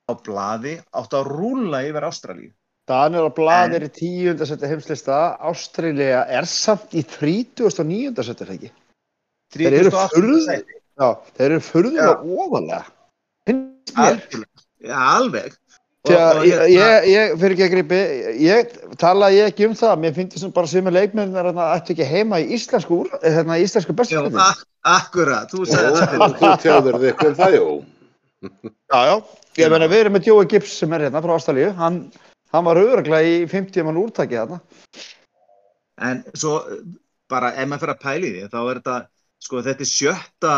á blaði átt að rúla yfir Ástralíu Danir og Bladir í tíunda seti heimslista, Ástralja er samt í 39. seti, ekki? Þeir eru 38. furðu- sæti. Já, þeir eru ofalega. Finnst mér. Algjörlega. Já, alveg Að ég, hérna- ég, ég, fyrir ekki að gripi, ég talaði ég ekki um það, mér finnst þessum bara leikmenn er að ættu ekki heima í íslensku, úr- eh, hérna, í íslensku Já, besturinn. ak akkurat, þú sagði og það þú tjáður þig um það, jú. <laughs> Já, já, ég meina við erum með Jói Gibbs sem er hérna frá Ástralíu, hann, hann var auðvitað í 50 mann úrtaki þarna. En svo bara ef maður fyrir að pæli því þá er þetta, sko þetta er sjötta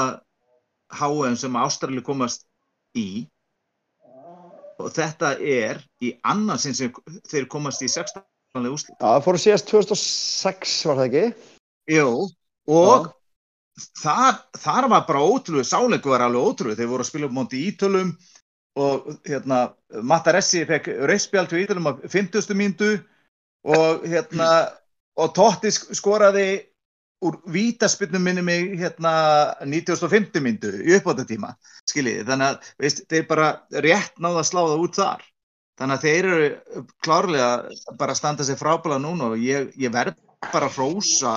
HM sem Ástrali komast í og þetta er í annarsinn sem þeir komast í 16. úrslit. Já, það fóru síðast 2006 var það ekki? Jú, og þar, þar var bara ótrúið, sáleiku var alveg ótrúið, þeir voru að spila upp móti ítölum og hérna Mataressi fekk rauðspjald fyrir ítölum á 50. mínútu og hérna og Totti sk- skoraði úr vítaspynnum minni mig hérna 1950 mínútu í uppbótatíma, skiljiði, þannig að veist, þeir bara rétt náða að slá það út þar þannig að þeir eru klárlega bara að standa sig frábæla núna og ég, ég verð bara að hrósa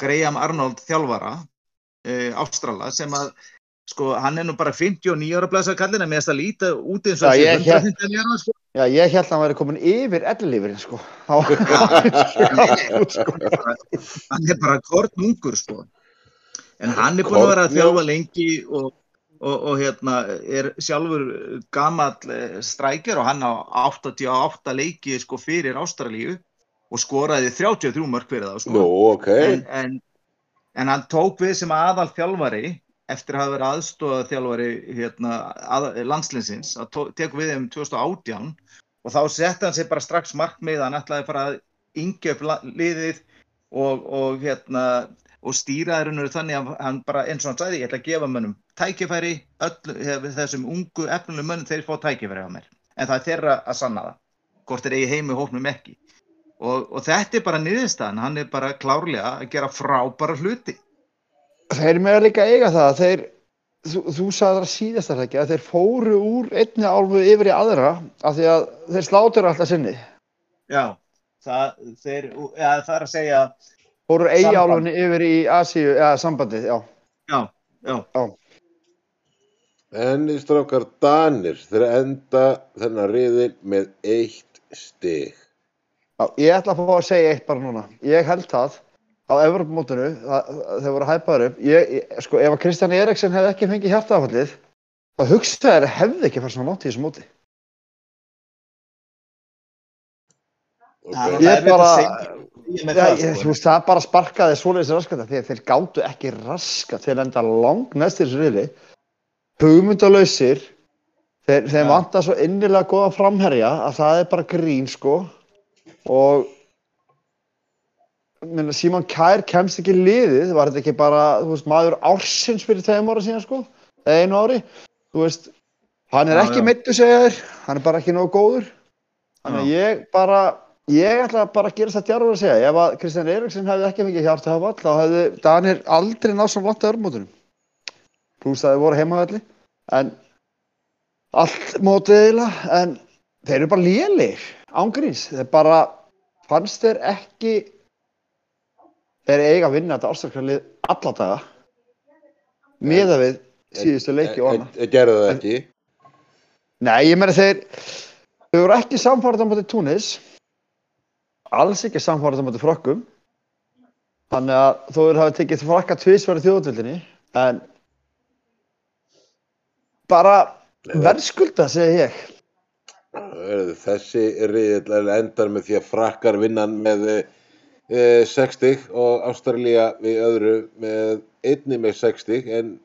Graham Arnold þjálfara uh, Ástrala sem að sko hann er nú bara 59 ára blæsa kallin en mér finnst það líta út eins og Já, sé ég hélt- 150 ára sko. Já, ég held að hann væri komin yfir ellilífurinn, sko. <laughs> Þá- <laughs> hann er bara kort ungur sko en hann er búin að vera að Korn, þjálfa lengi og, og, og hérna er sjálfur gamall eh, strækjar og hann á 88 leiki sko fyrir Ástralíu og skoraði 33 mörg fyrir það sko. Nú, ok en, en, en hann tók við sem aðal þjálfari eftir að hafa verið aðstóða þjálfari hérna, að, landslinsins að tekur við þeim 2018 og þá setti hann sér bara strax markmið hann ætlaði að fara að la- liðið og, og, hérna, og stýra þeirinu þannig að hann bara eins og hann sagði ég ætla að gefa mönnum tækifæri öll, þessum ungu efnulegum mönnum þeir fá tækifæri á mér. En það er þeirra að sanna það hvort þeir eigi heimi hóknum ekki. Og, og þetta er bara niðurstaðan hann er bara klárlega að gera frábæra hluti Þeir með líka eiga það, þeir, þú, þú sagði það síðast er það ekki, að þeir fóru úr einni álfu yfir í aðra af því að þeir sláttur alltaf sinni. Já, það, þeir, ja, það er að segja fóru eigjálunni yfir í Asíu, eða sambandið, já. Já, já. En strákar Danir þeir enda þennan riðil með eitt stig. Já, ég ætla að fá að segja eitt bara núna. Ég held það á Evropamótinu, þeir voru hæpaður upp. Ég, ég, sko, ef að Kristján Eriksen hefði ekki fengið hjartaafallið, þá að hefði ekki farið svona langt í þessu móti. Okay. Það er Ég bara, það, ég, sko. þú veist, það bara sparkaði svoleiðis raskata að þeir gáttu ekki raska til enda lang næst í þessu riðli. Hugmyndalausir, þeir, þeir Já. vantar svo innilega góða framherja að það er bara grín, sko. Og Símon Kær kemst ekki liðið, var þetta ekki bara, veist, maður ársins fyrir tveim ára síðan, sko, einu ári, þú veist, hann er Já, ekki mittu segja þér, hann er bara ekki nógu góður, þannig að ég bara, ég ætla bara að gera þetta djarfur að segja, ef að Kristján Eriksson hefði ekki mikið hjarta hafa all, þá hefði Danir aldrei náð svona langt að örmótunum, pluss að þeir voru heimavelli, en allt mótið eiginlega, en þeir eru bara lélegir, ángríns, þeir bara, fannst þeir ekki þeir eiga að vinna þetta ástæðarlið alla daga miða við síðustu leiki og annað. gerðu það ekki. Nei, ég meina þeir þau voru ekki samfærið á móti Túnis alls ekki samfærið á móti frökkum þannig að þó þeir hafi tekið frakka tvisverði þjóðvöldinni en bara verðskulda segi ég Þessi riðil endar með því að frakkar vinnan með 6 stig og Ástralía við öðru með einni með 6 stig en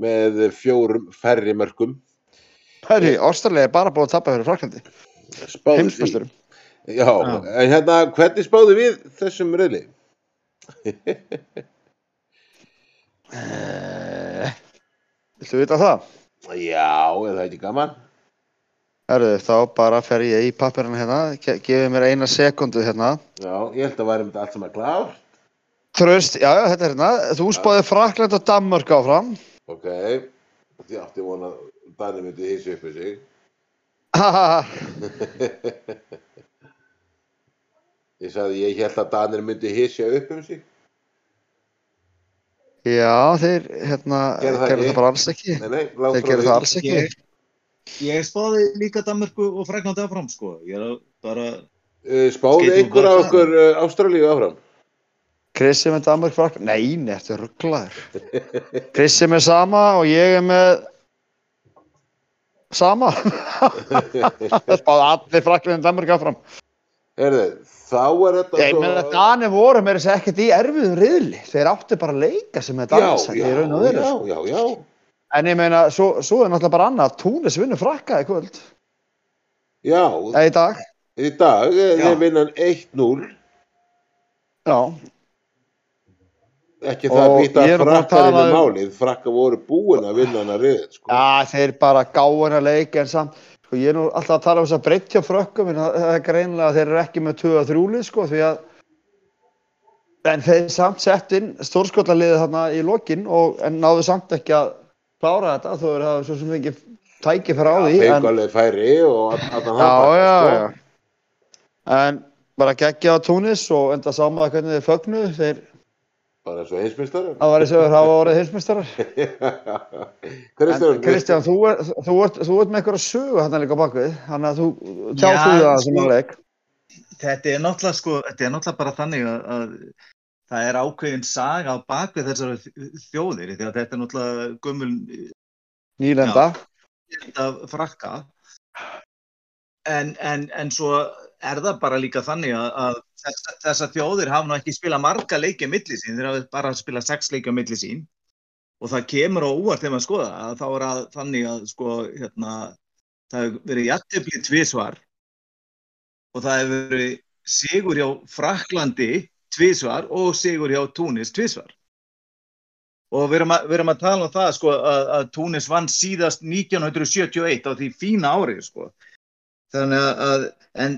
með fjórum færri mörgum. Hörri, Ástralja er bara búið að tappa fyrir fraklandi heimsmeisturum Já, Já. en hérna, hvernig spáðu við þessum riðli? <laughs> Eh, Viltu vita það? Já, er það ekki gaman? Herðu, þá bara fer ég í pappirinn hérna, ge- gefið mér eina sekundu hérna. Já, ég held að væri með allt saman klár. Tröst, já, já, þetta er hérna. Þú spáði Frakland og Danmörk áfram. Ok, því átti vona að Dani myndi hissi upp í sig. Hahaha. <laughs> Ég sagði, ég held að Danir myndi hissja upp um sig. já, þeir, hérna, Gerðu það ekki? það bara alls ekki. Nei, nei, Þeir gerðu það alls ekki. Ég, ég spáði líka Danmörku og Fraklandi áfram, sko. Ég er að bara, Uh, Spáði einhver það. okkur uh, Ástralíu áfram? Krissi með Danmörk, Frakland. Nei, nei, þetta er rugglaður. Krissi með sama og ég er með sama. <laughs> spáði allir Frakland og Danmörk áfram. Herðu, þá er þetta Ég meina, Danir voru með þess ekkert í erfiðum riðli. Þeir áttu bara að leika sem með Já, dansa já, í raun og veru. já, já, já. En ég meina, svo, svo er náttúrulega bara annað. Túnis vinnur frakka í kvöld. Já, Eða í dag. í dag er Já. þeir vinnan 1-0. Já. Ekki það að er búinn að frakkar tala inn í um- málið. Frakkar voru búin að vinna hana riðið, sko. Já, þeir bara gáin að leika en samt. Sko, ég er nú alltaf að tala um þess að breytja frökkum en það er greinlega að þeir eru ekki með 2-3 lið, sko, því að en þeir samt sett inn stórskotaliðið þarna í lokin og en náðu samt ekki að klára þetta þó er það svo sem ekki tæki fyrir á því en, Fengalið færi og allan <laughs> já, sko. já. en bara geggja á túnis og enda saman að hvernig þeir fögnuðu þeir, Bara svo heimsmyndstari. það var í sögur hafa orðið heimsmeistarar <laughs> Kristján, En Kristján, þú þú, ert, þú ert með eitthvað sögu hann líka bakvið, þannig að þú tjá Já, þú það sem sko- að leik. þetta er náttúrulega, sko, þetta er náttúrulega bara þannig að, að það er ákveðin saga á bakvið þessar þjóðir, því að þetta er náttúrulega gömul Nýlenda. að frakka en, en, en svo er það bara líka þannig að, að þess, þessar þjóðir hafa nú ekki spilað marga leiki á milli sín, þeir hafa bara spilað sex leiki á milli sín og það kemur á úvart þegar maður skoða að þá er að þannig að sko hérna það hefur verið jættefli tvísvar og það hefur verið sigur hjá Fraklandi tvísvar og sigur hjá Túnis tvísvar og við erum að, við erum að tala um það sko, að, að Túnis vann síðast 1971 á því fína árið sko. þannig að, að en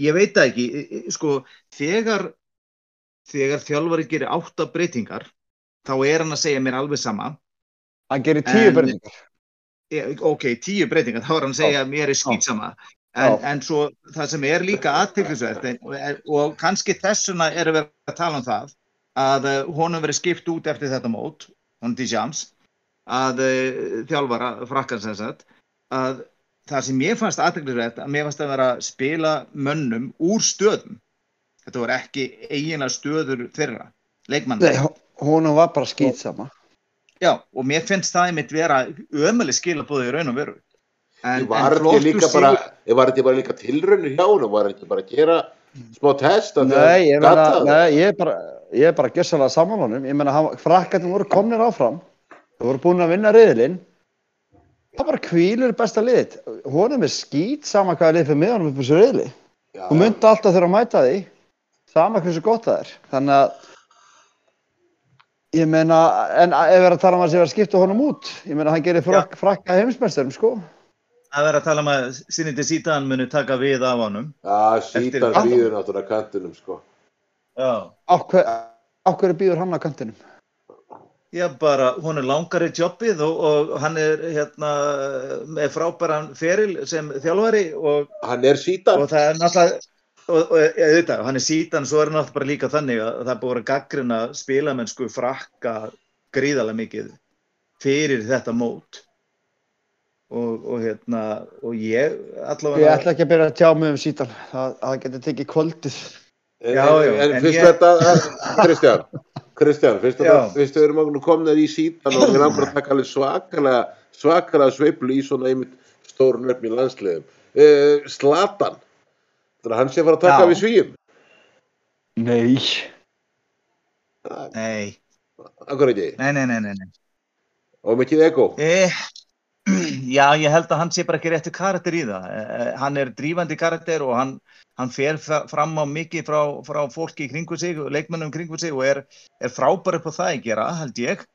ég veit ekki sko, þegar þegar þjálfari gerir átta breytingar þá er hann að segja mér alveg sama. Hann gerir tíu En- breytingar. ok, tíu breytingar, þá er hann að segja mér er skýtsama En, en svo það sem er líka aðtiklisvert og, og kannski þessuna erum við að tala um það að uh, honum verið skipt út eftir þetta mót, honum til sjans, að uh, þjálfara frakkan sem sagt, að það sem ég fannst aðtiklisvert að mér fannst að vera að spila mönnum úr stöðum. Þetta voru ekki eiginlega stöður þeirra, leikmann. Nei, hún var bara skýtsama. Já, og mér finnst það einmitt vera ömuleg skilabóði í raun og veru. En, Ég var en ekki bara, ég bara líka tilraunir hjá hún og var ekki bara að gera smá test Nei, ég, meina, nei, ég er bara, ég bara gjössalega samanlónum. Ég meina, hann- frakkarnir voru komnir áfram. Þau voru búin að vinna riðilinn. Það bara kvílur besta liðið. Honum er skýt sama hvaða lið fyrir miðanum upp þessu riðli. Þú myndi alltaf þurfa að mæta því. Sama hversu gott það er. Þannig að Ég meina, en ef við erum að tala um að það sé að skipta honum út, ég meina, hann gerir frak, frakka heimsmeisturum, sko. Það verður að tala um að sinni síðan muni taka við af honum. Já, sítan Eftir- býður náttúrulega kantinum sko. Já. Á hver, á hverju býður hann á kantinum? Já, bara, hún er langar í jobbið og, og hann er hérna með frábæran feril sem þjálfari og, Hann er sítan. og það er náttúrulega, og, og það, hann er sítan, svo er náttúrulega bara líka þannig að það búið að gaggrina spilamennsku frakka gríðarlega mikið fyrir þetta mót. Og, og hérna, og ég Ég allavega, ætla ekki að byrja að tjá mig um sítan, það, það getur tekið kvöldið. En, Já, já, en, en fyrst ég- þetta, að- Kristján, Kristján, fyrst þetta, fyrst við erum okkur komnir í sítan og við langar að taka alveg svakalega, svakalega sveiflu í svona einmitt stórun upp í landsliðum. Uh, Slatan, þannig að hann sé að fara að taka Já. við svíum. Nei. nei, Akkur ekki. nei, nei, nei, nei, nei. Og mikið ego. Eh, já, ég held að hann sé bara ekki réttu karakter í það. Eh, hann er drífandi karakter og hann, hann fer fram á mikið frá, frá fólki í kringu sig, leikmennum kringu sig og er, er frábær upp á það að gera, held ég.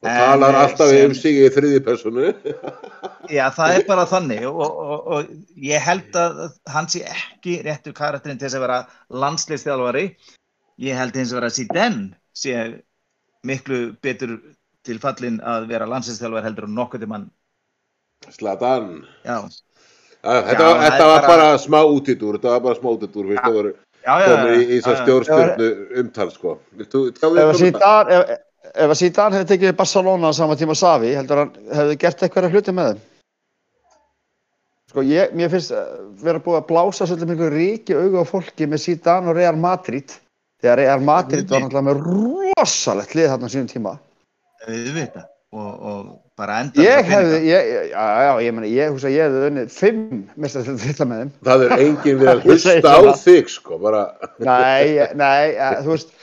Og En, talar eh, alltaf sem- um sig í þriði personu. <laughs> Já, það er bara þannig og, og, og ég held að hann sé ekki réttu karakterin til þess að vera landsliðstjálfari. Ég held hins vegar að Zidane sé miklu betur til fallin að vera landsliðstjálfari heldur en nokkuð til mann. Slatan. Já, Ja, þetta, Já, þetta var bara- bara smá útítúr, þetta var bara smá voru já, já. komin í, þess já. stjórnstjórnu umtal, sko. Viltu Ef að um sítan, ef, ef að sítan hefði tekið Barcelona á sama tíma Savi, heldur hann hefði gert eitthvað hluti með þeim? Sko, ég, mér finnst eh, vera búið að blása svolítið miklu ríki auga á fólki með sítan og Real Madrid. Þegar Real Madrid var náttúrulega með rosalegt lið þarna sínum tíma. auðvitað og, og bara enda Ég hefði, ég, ég- já, já, ég meni, ég hugsa að ég hefði unnið fimm mestar til þetta með þeim. Það er enginn við <laughs> að Ég hlusta á þig, sko, bara, Nei, ég- <laughs> nei, eh, þú veist,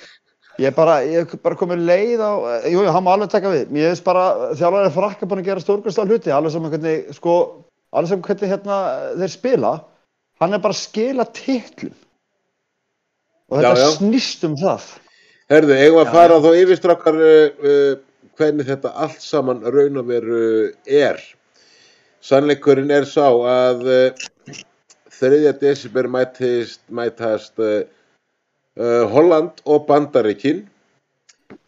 ég er bara, ég er bara komið leið á, eh, jú, jú, hann má alveg taka við. Mér finnst bara, þjálfarið frakka búin að gera stórkvæmst hluti, alveg sem hvernig, sko, alveg sem hvernig hérna þeir spila, hann er bara að skila titlum. Og Já, þetta já. snýst um það. herðu, eigum að Já, fara þá yfirstrakkar uh, uh, hvernig þetta allt saman raun og veru er. Sannleikurinn er sá að uh, 3. desember mætist, mætast uh, Holland og Bandaríkin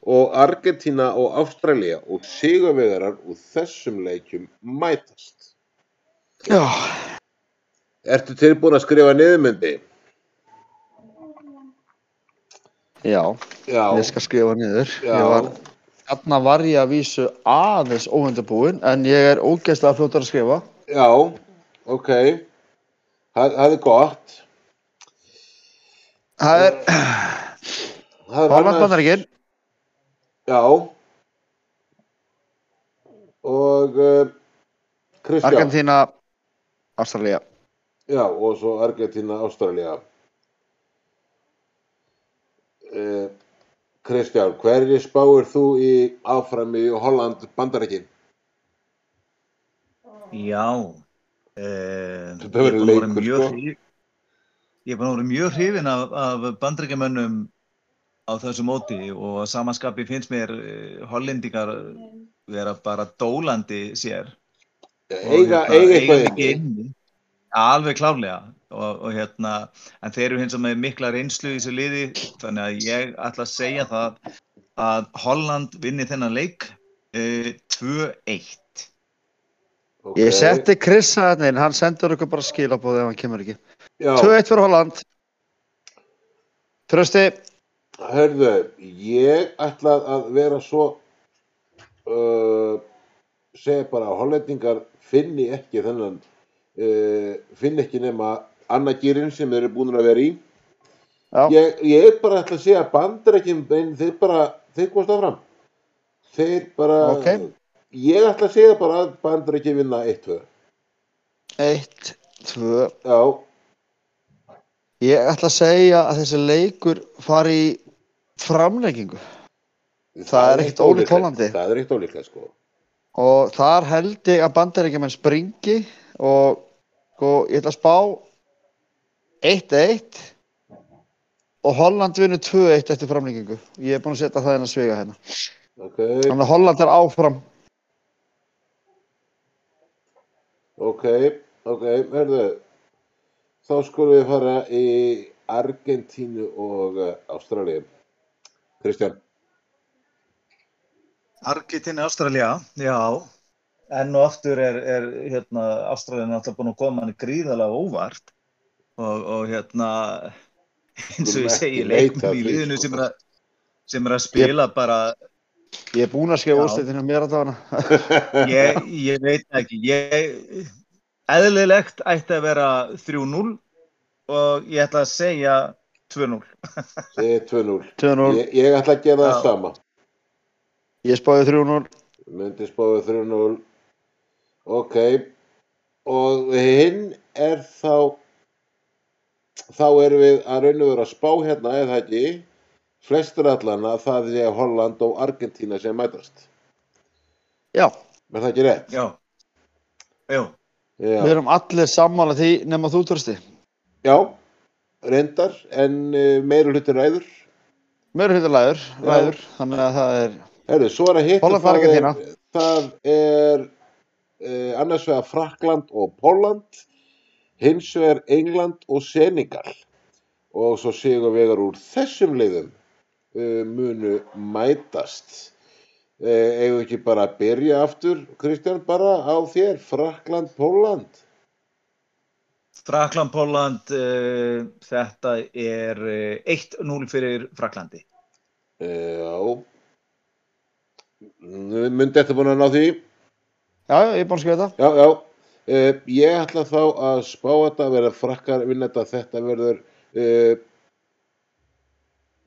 og Argentína og Ástralía og sigurvegarar úr þessum leikjum mætast. Já. Ertu tilbúin að skrifa niðurmyndi? Já, Já, ég skal skrifa niður. já, Ég var, þarna var ég að vísu aðeins óvendabúinn, en ég er ógeðslega fljótar að skrifa. já, ok, það, það er gott. Það er, Það er Holland annars- Bandaríkin, Já. Og uh, Kristján. Argentína, Ástralía. Já, og svo Argentína, Ástralía. Uh, Kristján, hverju spáir þú í áfram í Holland Bandaríkin? Já. Uh, Þetta verður leikur, sko. Ég er búin að vera mjög hrifin af, af bandrækjamönnum á þessu móti og samanskapi finnst mér uh, hollendingar vera bara dólandi sér. Eiga, hérna, eiga eitthvað mikið inni. Alveg klárlega. Og, og hérna, en þeir eru hins vegar með mikla reynslu í þessu liði, þannig að ég ætla að segja það að Holland vinni þennan leik uh, 2-1. ok. Ég setti Krissa þarna inn, hann sendur okkur bara skilabóð ef hann kemur ekki. Já, 2-1 fyrir Holland. Trösti, hörðu, ég ætla að vera svo, uh, segja bara að hollendingar finni ekki þennan, uh, finni ekki nema annagýrin sem þeir eru búin að vera í. Ég, ég bara ætla að segja að bandarækjum, þeir bara, þeir komast áfram. Þeir bara, Ok. ég ætla að segja bara að bandarækjum vinna 1-2. 1, 2. Já, Ég ætla að segja að þessi leikur fari í framleggingu Það er ekkert ólíkt Hollandi. Það er ekkert ólíklegt, sko. og þar held ég að bandaríkjumenn springi og sko, ég ætla að spá 1-1 og Holland vinnur 2-1 eftir framlengingu. Ég er búinn að setja það inn að svega hérna. Ok, Þannig að Holland er áfram. ok, ok, herðu, þá skulum við fara í Argentínu og uh, Ástralíu. Kristján, Argentina, Ástralja, já. Enn og aftur er, er hérna, Ástralja náttúrulega búin að koma hann gríðalega óvart og, og hérna, eins og ég segi, leikum í liðinu sem er að, sem er að spila bara, Ég er búinn að skrifa Já. úrstættinu mér að dana. <laughs> ég, ég veit ekki, ég, eðlilegt ætti að vera 3-0 og ég ætla að segja 2-0. segið 2-0. 2-0. Ég, ég ætla að gera það sama. Ég spáði 3-0. Myndi spáðu 3-0. Ok, og hinn er þá, þá erum við að raun og vera að spá hérna, eða ekki, flestur allana það er Holland og Argentína sem mætast. Já, Er það ekki rétt? Já, jú, Já, við erum allir sammála því nema þú trösti. Já reyndar, en uh, meiri hlutin ræður. Mér hlutur læður, Já. læður, þannig að það er, Herru, svo er að hitta Holland og það er, Argentína. það er uh, annars vegar Frakland og Póland, hins vegar England og Senegal og svo sigur vegar úr þessum leiðum uh, munu mætast. Uh, eigum við ekki bara að byrja aftur, Kristján, bara á þér, Frakland, Póland. Frakland, Póland, uh, þetta er uh, 1-0 fyrir Fraklandi. Uh, já, myndi þetta búin að ná því? já, já, ég er búinn að skrifa þetta. Já, já. Uh, ég ætla þá að spá þetta að vera frakkar vinna þetta. Þetta verður, uh,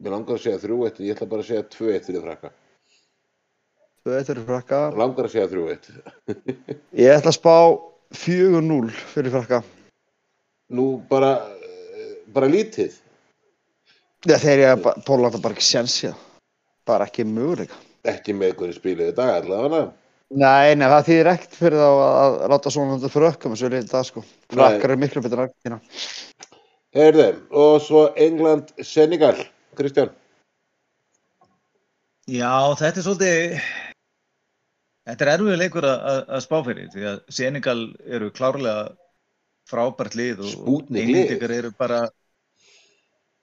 mér langar að segja 3-1, en ég ætla bara að segja 2-1 fyrir frakka. 2-1 fyrir frakka. Langar að segja 3-1. <laughs> Ég ætla að spá 4-0 fyrir frakka. Nú bara, bara lítið. Já, þegar ég að Pólanda bara ekki séns. Bara ekki möguleika. Ekki með hverju spilið í dag allavega. Nei, nei, það þýðir ekkert fyrir þá að, að láta svona þetta frökkum og við það sko. Frakkar er miklu betur en Argentina. Herðu, og svo England, Senegal. Kristján, Já, þetta er svolítið, þetta er erfiður leikur að, spá fyrir því að Senegal eru klárlega frábært lið og. Englendingar eru bara,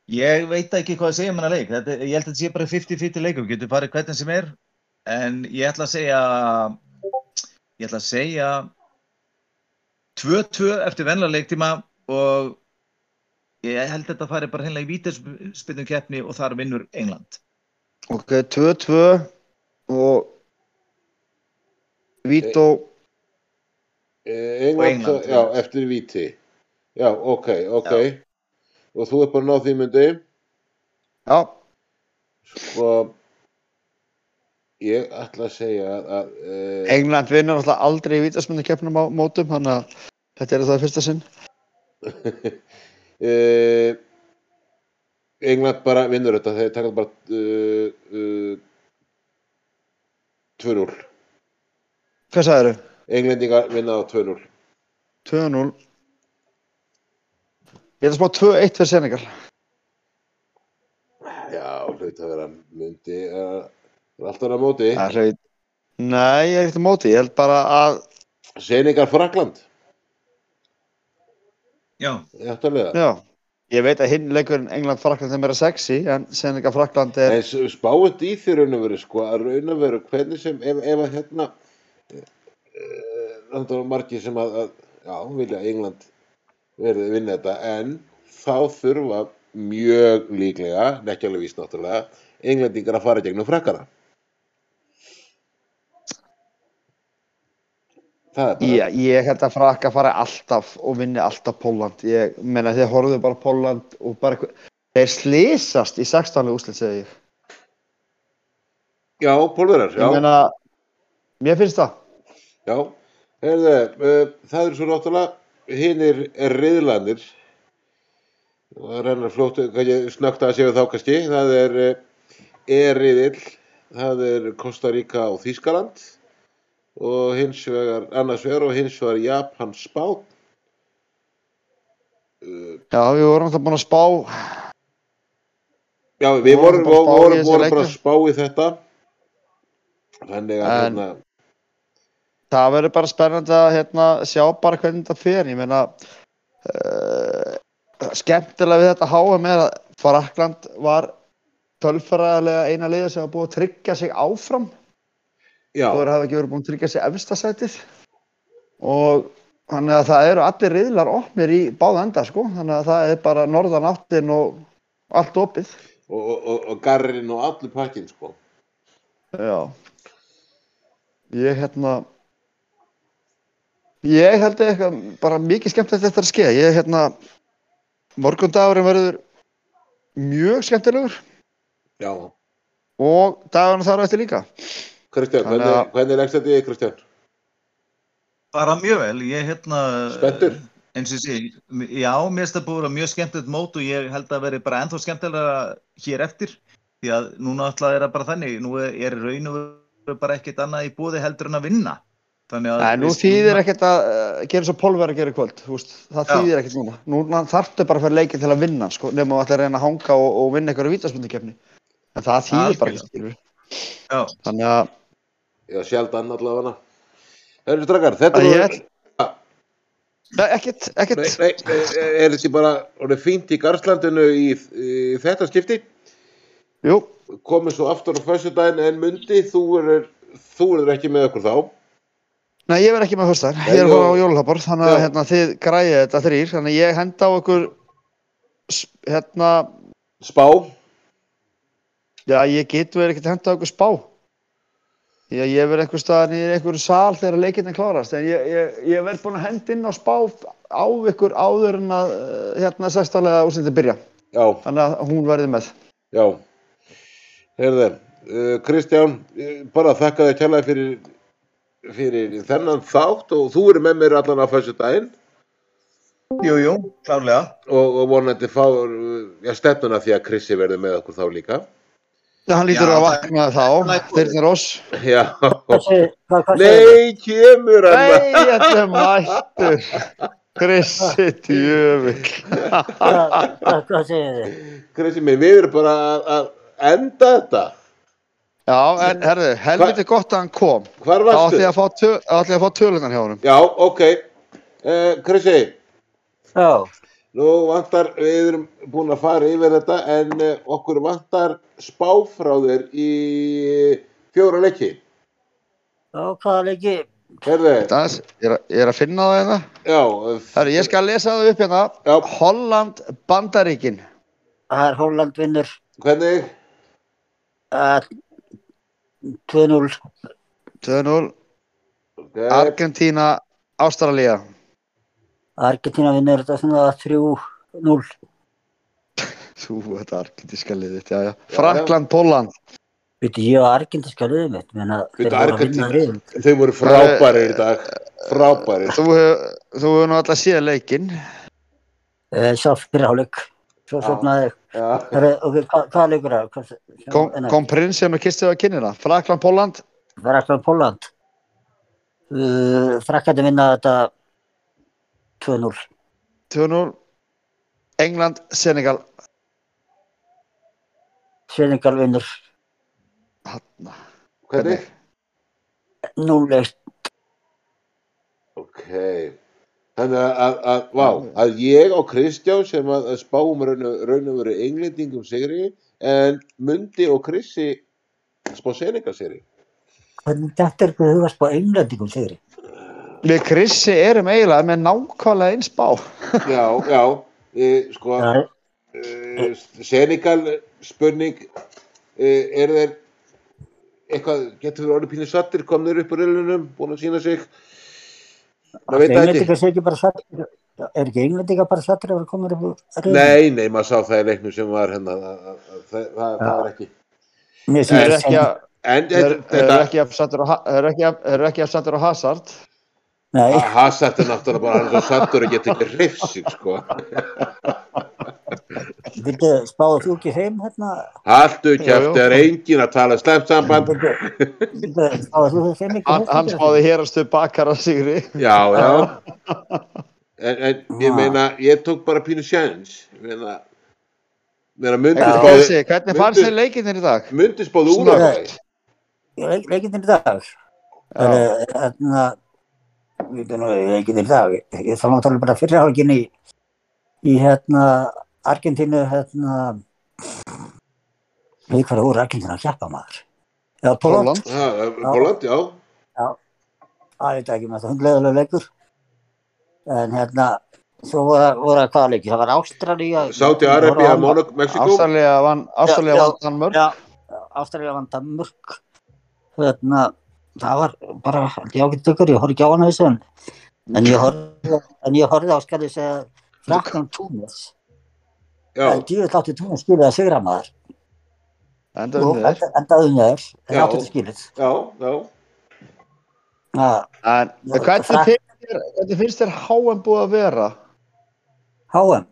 ég veit ekki hvað að segja um hennar leik, þetta, ég held að þetta sé bara 50-50 leikur, getur farið hvernig sem er, en ég ætla að segja, ég ætla að segja 2-2 eftir venla leiktíma og ég held að þetta fari bara hennilega í vítaspilnum keppni og þar vinnur England. Ok, 2-2 og Vító, uh, England, England, já, já. eftir víti. Já, ok, ok. Og þú er bara að ná því myndi. já, Sko, ég ætla að segja að... Uh, England vinnur alltaf aldrei í vítasmunni keppnum á mótum, þannig að þetta er það fyrsta sinn. uh, <laughs> England bara vinnur þetta þeir taka bara uh, uh, 2-0 Hvað sagðið þau? Englendingar vinna á 2-0 2-0. Ég ætla að spá 2-1 fyrir Senegal. Já, hlut að vera myndi uh, alltaf vera á móti Það er hlaut. Nei, ég er ekkert á móti, ég held bara að, Senegal Frakland Já, Játtalega já, ég veit að hinn leikurinn England-Frakland er meira sexy, en Senegal-Frakland er, En s- spáið í því raun og veru sko að raun og veru hvernig sem ef, ef að hérna uh, það er margir sem að, að já, vilja að England verði að vinna þetta en þá þurfa mjög líklega, víst náttúrulega, englendingar að fara gegnum frakkara. Það er bara, Ég, ég held að frakka fara alltaf og vinni alltaf Póland. Ég meina þeir horfðu bara Póland og bara. Þeir slýsast í 16. úslit, segi ég. já, pólverjar, já, Ég meina, mér finnst það. já, heyrðu, uh, það er svo náttúrulega hinnir riðlandir, það rennar fljótt, kannski snögt að séu þá kannski, það er uh, E-riðill, það er Costa Rica og Þýskaland og hins vegar, annars vegar og hins vegar Japan Spán. Já, við vorum alltaf búin að spá. Já, við Við vorum vorum, bara spá vorum, vorum bara að spá í þetta, þannig að En- hérna, Það verður bara spennandi að hérna, sjá bara hvernig þetta fer. Ég meina, uh, skemmtilega við þetta HM er að Frakland var tölfræðilega eina liða sem var búið að tryggja sig áfram. Þú hafa ekki verið búin að tryggja sig efstasætið. Og þannig að það eru allir riðlar opnir í báða enda, sko. Þannig að það er bara norðan áttin og allt opið. og, og, og, og garrin og allur pakkin, sko. Já. Ég hérna Ég held að eitthvað bara mikið skemmtilegt þetta er að skeða. Ég hérna morgundagurinn verður mjög skemmtilegur Já, og dagurinn þar á eftir líka. Kristján, hvernig, að- hvernig leggst þetta í þig, Kristján? Bara mjög vel, ég hérna... Spenntur? Eins og sé, já, mér finnst það búið að vera mjög skemmtilegt mót og ég held að veri bara ennþá skemmtilega hér eftir. Því að núna alltaf er það bara þannig, nú er, er raun og veru bara ekkert annað í búði heldur en að vinna. Þannig að... Nei, nú þýðir ekkert að uh, gera svo pólver að gera kvöld. Veist, það Já. þýðir ekkert núna. Núna þarftu bara að fyrir leikin til að vinna, sko, nema að ætla að reyna að hanga og, og vinna eitthvað vítaspundikefni. En það þýðir bara. Já, Þannig að Já, sjaldan allavega. Það eru strakar, þetta er ég... Nei, ekkert, ekkert. Nei, nei, er þetta bara orðið fínt í Garslandinu í, í þetta skipti? Jú, Komið svo aftur á föstudaginn en mundi, þú er, þú er ekki með okkur þá. Nei, ég verð ekki með Nei, ég er jú. á jólahapar, þannig að hérna, þið græðið þetta þrýr, þannig að ég henda á okkur, hérna, Spá, já, ég get verið ekkert henda á okkur spá. Já, ég verð einhver staðan í einhverju sal þegar leikinn er klárast, en ég, ég, ég verð búin að henda inn á spá á ykkur áður en að, eh, hérna, sextálega úrsendið byrja, já, þannig að hún verði með. já. Heyrðu, uh, Kristján, uh, bara þakka þér kærlega fyrir, fyrir þennan þátt og þú eru með mér allan á föstudaginn jú, jú, klárlega. og, og vonandi fá, já, stefnuna því að Krissi verður með okkur þá líka. Hann lítur Já, að vakna þá, hvað segir nei, kemur hann. Nei, þetta er mættur. Krissi djöfull. hvað, segir þið? Krissi minn, við erum bara að, að enda þetta. Já, en herðu, helviti gott að hann kom. Hvar varstu? þá ætti ég að fá tölunar hjá honum. Já, ok. Uh, Krissi, Já, nú vantar, við erum búin að fara yfir þetta en uh, okkur vantar spá frá þér í fjóra leiki. já, hvaða leiki? Herðu, Það er, ég er, að- finna það hérna. já, uh, Herðu, ég skal lesa það upp hérna. Já. Holland, Bandaríkin. Það er Holland vinnur hvernig? uh, 2-0. 2-0. Okay. Argentína, Ástralía. Argentina vinnur þetta svona 3-0. Þú, þetta argentíska liðið, já, já. Frankland, Póland. Veitu, ég var argentinska liðið mitt, menna þeir voru að vinna riðin. Þau voru frábærir í dag. Frábærir. Þú hefur þú hefur nú alltaf séð leikinn. Uh, sá fyrirháleik, svo sopnaði ég. Hvað, hvaða leikur það? Sem- Kom, kom prinsinn og kisti á kinnina. Frankland, Póland. Frakkland, Póland. Uh, Frakkandi vinna þetta 2-0. 2-0. England, Senegal. Senegal vinnur Hanna. hvernig? 0-1. Ok. Þannig að, að, að, vá, að ég og Kristján sem að, að spáum raun og veru englendingum sigri en Mundi og Krissi spá Senegal sigri. Hvernig þetta er hvað hugast på englendingum, segir ég? Við Krissi erum eiginlega með nákvæmlega eins bá. Já, já, e, sko, e, Senegal spurning, e, er þeir eitthvað, getur við orðið pínu sattir, komnir upp úr reilunum, búin að sína sig? Það veit það ekki. Sattir, er ekki englendingar bara sattir að vera komur upp úr riðlinum? Nei, nei, maður sá það í leiknum sem var hérna, það, það, það, það, það var ekki. Eru sýnist ekki að, þetta, eru ekki að sattur á, Ha- ekki að, ekki að Hazard er náttúrulega bara hann svo sattur að geta ekki reyft sig, sko. viltu spáðu þú ekki heim hérna? Haltu Jú, kæft, er engin að tala slemt samband. Viltu spáðu þú heim ekki? Hann, hann spáði hérastu bakar að sigri. Já, já. En, en ég meina, ég tók bara pínu sjans. Ég meina, meina myndi Ekki spáði, Krissi, hvernig fannst myndu- þér leikinnir í dag? myndi spáði Snöggt. úrvæði. Leikindin í dag. Já. Hérna, í dag. Ég þá náttúrulega bara fyrirhálegin í, í hérna Argentínu, hérna, við hvað úr Argentínu að hjappa maður. Já, Póland. Póland. Já. Það veit ekki með þetta hundleðulega leikur. En hérna, svo voru, voru að hvaða leiki? Það var Ástralía. Sáti Arabia, Monaco, Mexiko. Ástralja vann, Ástralja Danmörk. Já, Ástralía vann Danmörk. Hérna, það var bara, tökur, ég horfði ekki á hana þessu en, en ég horfði, en ég horfði á skal ég segja Frakland Túnis. En djúvill átti Túnis skilið að sigra maður. Enda Og unnið þeir. enda- endaði um þeir, en Já. átti þetta skilið. já, já. En hvernig finnst þér, þér HM búið að vera? HM.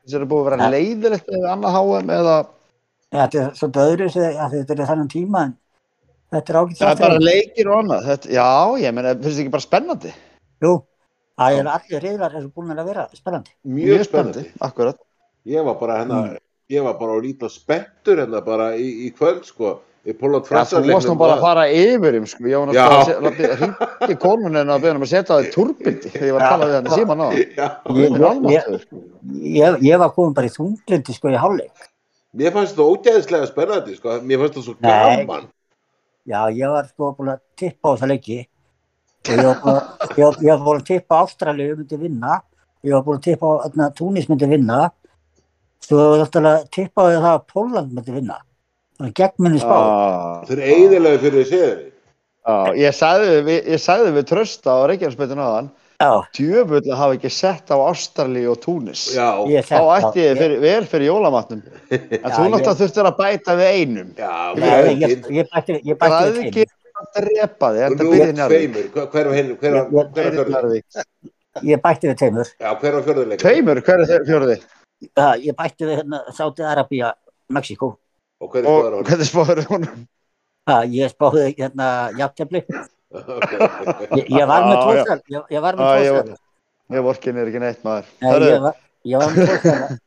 Finnst þér búið að vera leiðilegt eða annað HM eða Já, þetta er svolítið öðru að þetta er þannig tíma en þetta er ágætt það er bara leikir og annað? Þetta, já, ég meina, finnst þér ekki bara spennandi? Jú, það er allir reyðlar eru búin að vera spennandi. Mjög spennandi. akkurat. Ég var bara hérna, Mm. ég var bara að líta spenntur hérna bara í, í kvöld, sko. Í Póland Já, þú varst nú bara að fara yfir um, sko, ég var Já. náttúrulega að hringi konuninu að beða um að setja það í turbindi þegar ég var að tala við hann í síman á. <laughs> Já, Ég, ég, ég, ég var komin bara í þunglindi sko í hálfleik. mér fannst þetta ógæðislega spennandi, sko. Mér fannst þetta svo Nei. gaman. Já, ég var sko búin að tippa á það leiki. Og ég var búin að, <laughs> að tippa á Ástralíu myndi vinna. Ég var búin að tippa á Túnis myndi vinna. Svo var ég náttúrulega tippa á því að það að Pólland myndi vinna. Þannig að gegn minni spá. Já, Þeir eru eiginlega fyrir séðri. já, ég sagði við, ég sagði við trösta á Reykjavínsbeitin á hann, Já, djöfull að hafa ekki sett á Ástrali og Túnis. Þá ætti ég fyrir, vel fyrir jólamatnum. <laughs> En Já, þú náttúrulega þurftir að bæta við einum. já, Ég, ég, ég, bætti við Græðki tveimur. að drepa þig, þetta Nú, byrðið njárvík. tveimur. Hver var hinn, hver var, Ég- ég- hver var fjörður? Njárvík. Ég bætti við tveimur. Já, hver var fjörðuleik? Tveimur, hver er? Já, ég bætti við hérna Sáti Arabía, Mexiko. Og er hvernig spáður hún? Ég spáði hérna jafntefli. Ég, ég var með stjörn. Ég, ég var með tvo ég- vorkin er ekki neitt maður. Nei, ég var, ég var með stjörn.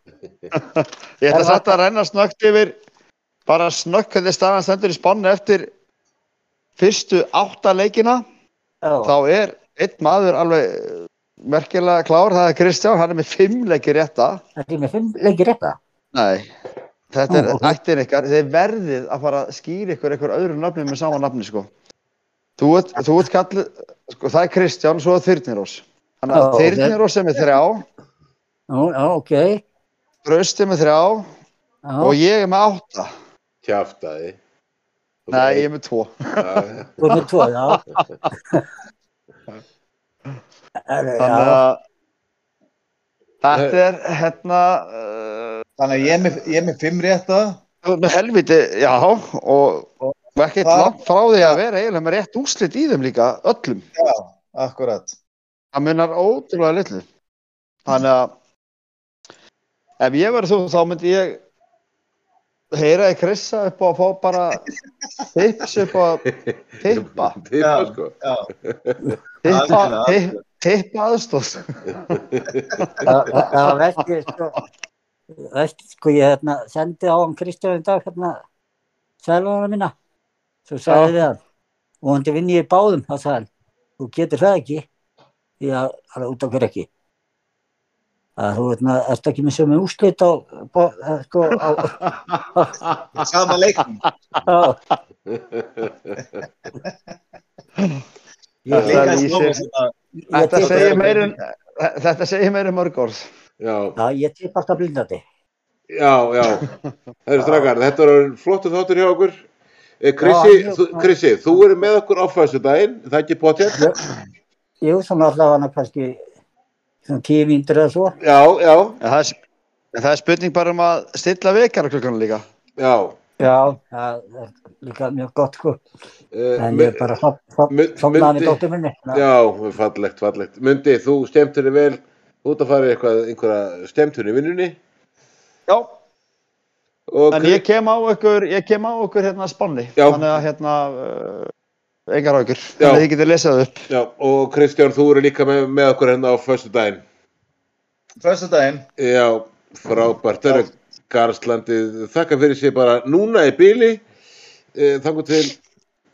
<laughs> Ég ætla satt að renna snöggt yfir bara snöggt hvernig staðan stendur í spannu eftir fyrstu átta leikina Já, þá er einn maður alveg eh, merkilega klár, það er Kristján, hann er með fimm leiki rétta. þetta er með fimm leikir rétta. Nei, þetta er Ó, ok. ættin ykkar, þið verðið að fara að skýra ykkur ykkur öðru nafni með sama nafni sko. Þú ert, þú ert kallið, sko það er Kristján, svo er Þyrnirós. Þannig að. Þyrnirós er með þrjá, Já, já, ok. Braust er með þrjá Já, og ég er með átta. Kjaftaði. Nei, ég er með tvo. Þú er með tvo, já. Þannig að þetta er hérna, uh, Þannig að ég er með, ég er með fimm rétta. með helviti, já, og, og ekkert Það- langt frá því að vera eiginlega með rétt úrslit í þeim líka, öllum. Já, akkurat. Það munar ótrúlega litlu. Þannig að ef ég verður þú þá myndi ég heyra í Krissa upp á að fá bara tips upp að tippa, <laughs> Tippa, sko. Já, tippa, tippa, aðstóð. Það var ekki, sko, veist, sko, ég hérna, sendi á hann Kristján í dag, hérna, sælunarna mína. Svo sagði við hann, og hann vinn ég í báðum, þá sagði hann, þú getur það ekki, því að, alveg út af hver ekki. Að þú veitna, ert ekki með sömu úrslit á, eh, sko, á, sama leiknum. á, Þetta segir meir en, þetta segir meir en mörg orð. Já, Já, ég tippa alltaf blindandi. já, já. Það eru strakar, þetta er flottur þáttur hjá okkur. Eh, Krissi, þú, eru með okkur á fæsudaginn, það er ekki potið? Jú, svona allavega kannski svona tíu mínútur eða svo. Já, já, En það er, en það er spurning bara um að stilla vekjara klukkanu líka. já. Já, það er líka mjög gott, sko. Uh, En ég bara Mu- somnaði með myndi- dóttur minni. Já, fallegt, fallegt. Mundi, þú stemtur þig vel, ert að fara í eitthvað, einhverja stemtur í vinnunni. Já. Og En ég kem á ykkur, ég kem á ykkur hérna spánni. Já. Þannig að hérna, uh, engar á ykkur. Já. Þannig að þið getið lesið það upp. Já, og Kristján, þú eru líka með, með okkur hérna á föstudaginn. Föstu daginn. Já, frábært. Það eru Garslandið, þakka fyrir sig bara núna í byli. Þanga til,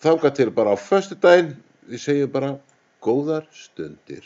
þanga til bara á föstudaginn. Við segjum bara góðar stundir.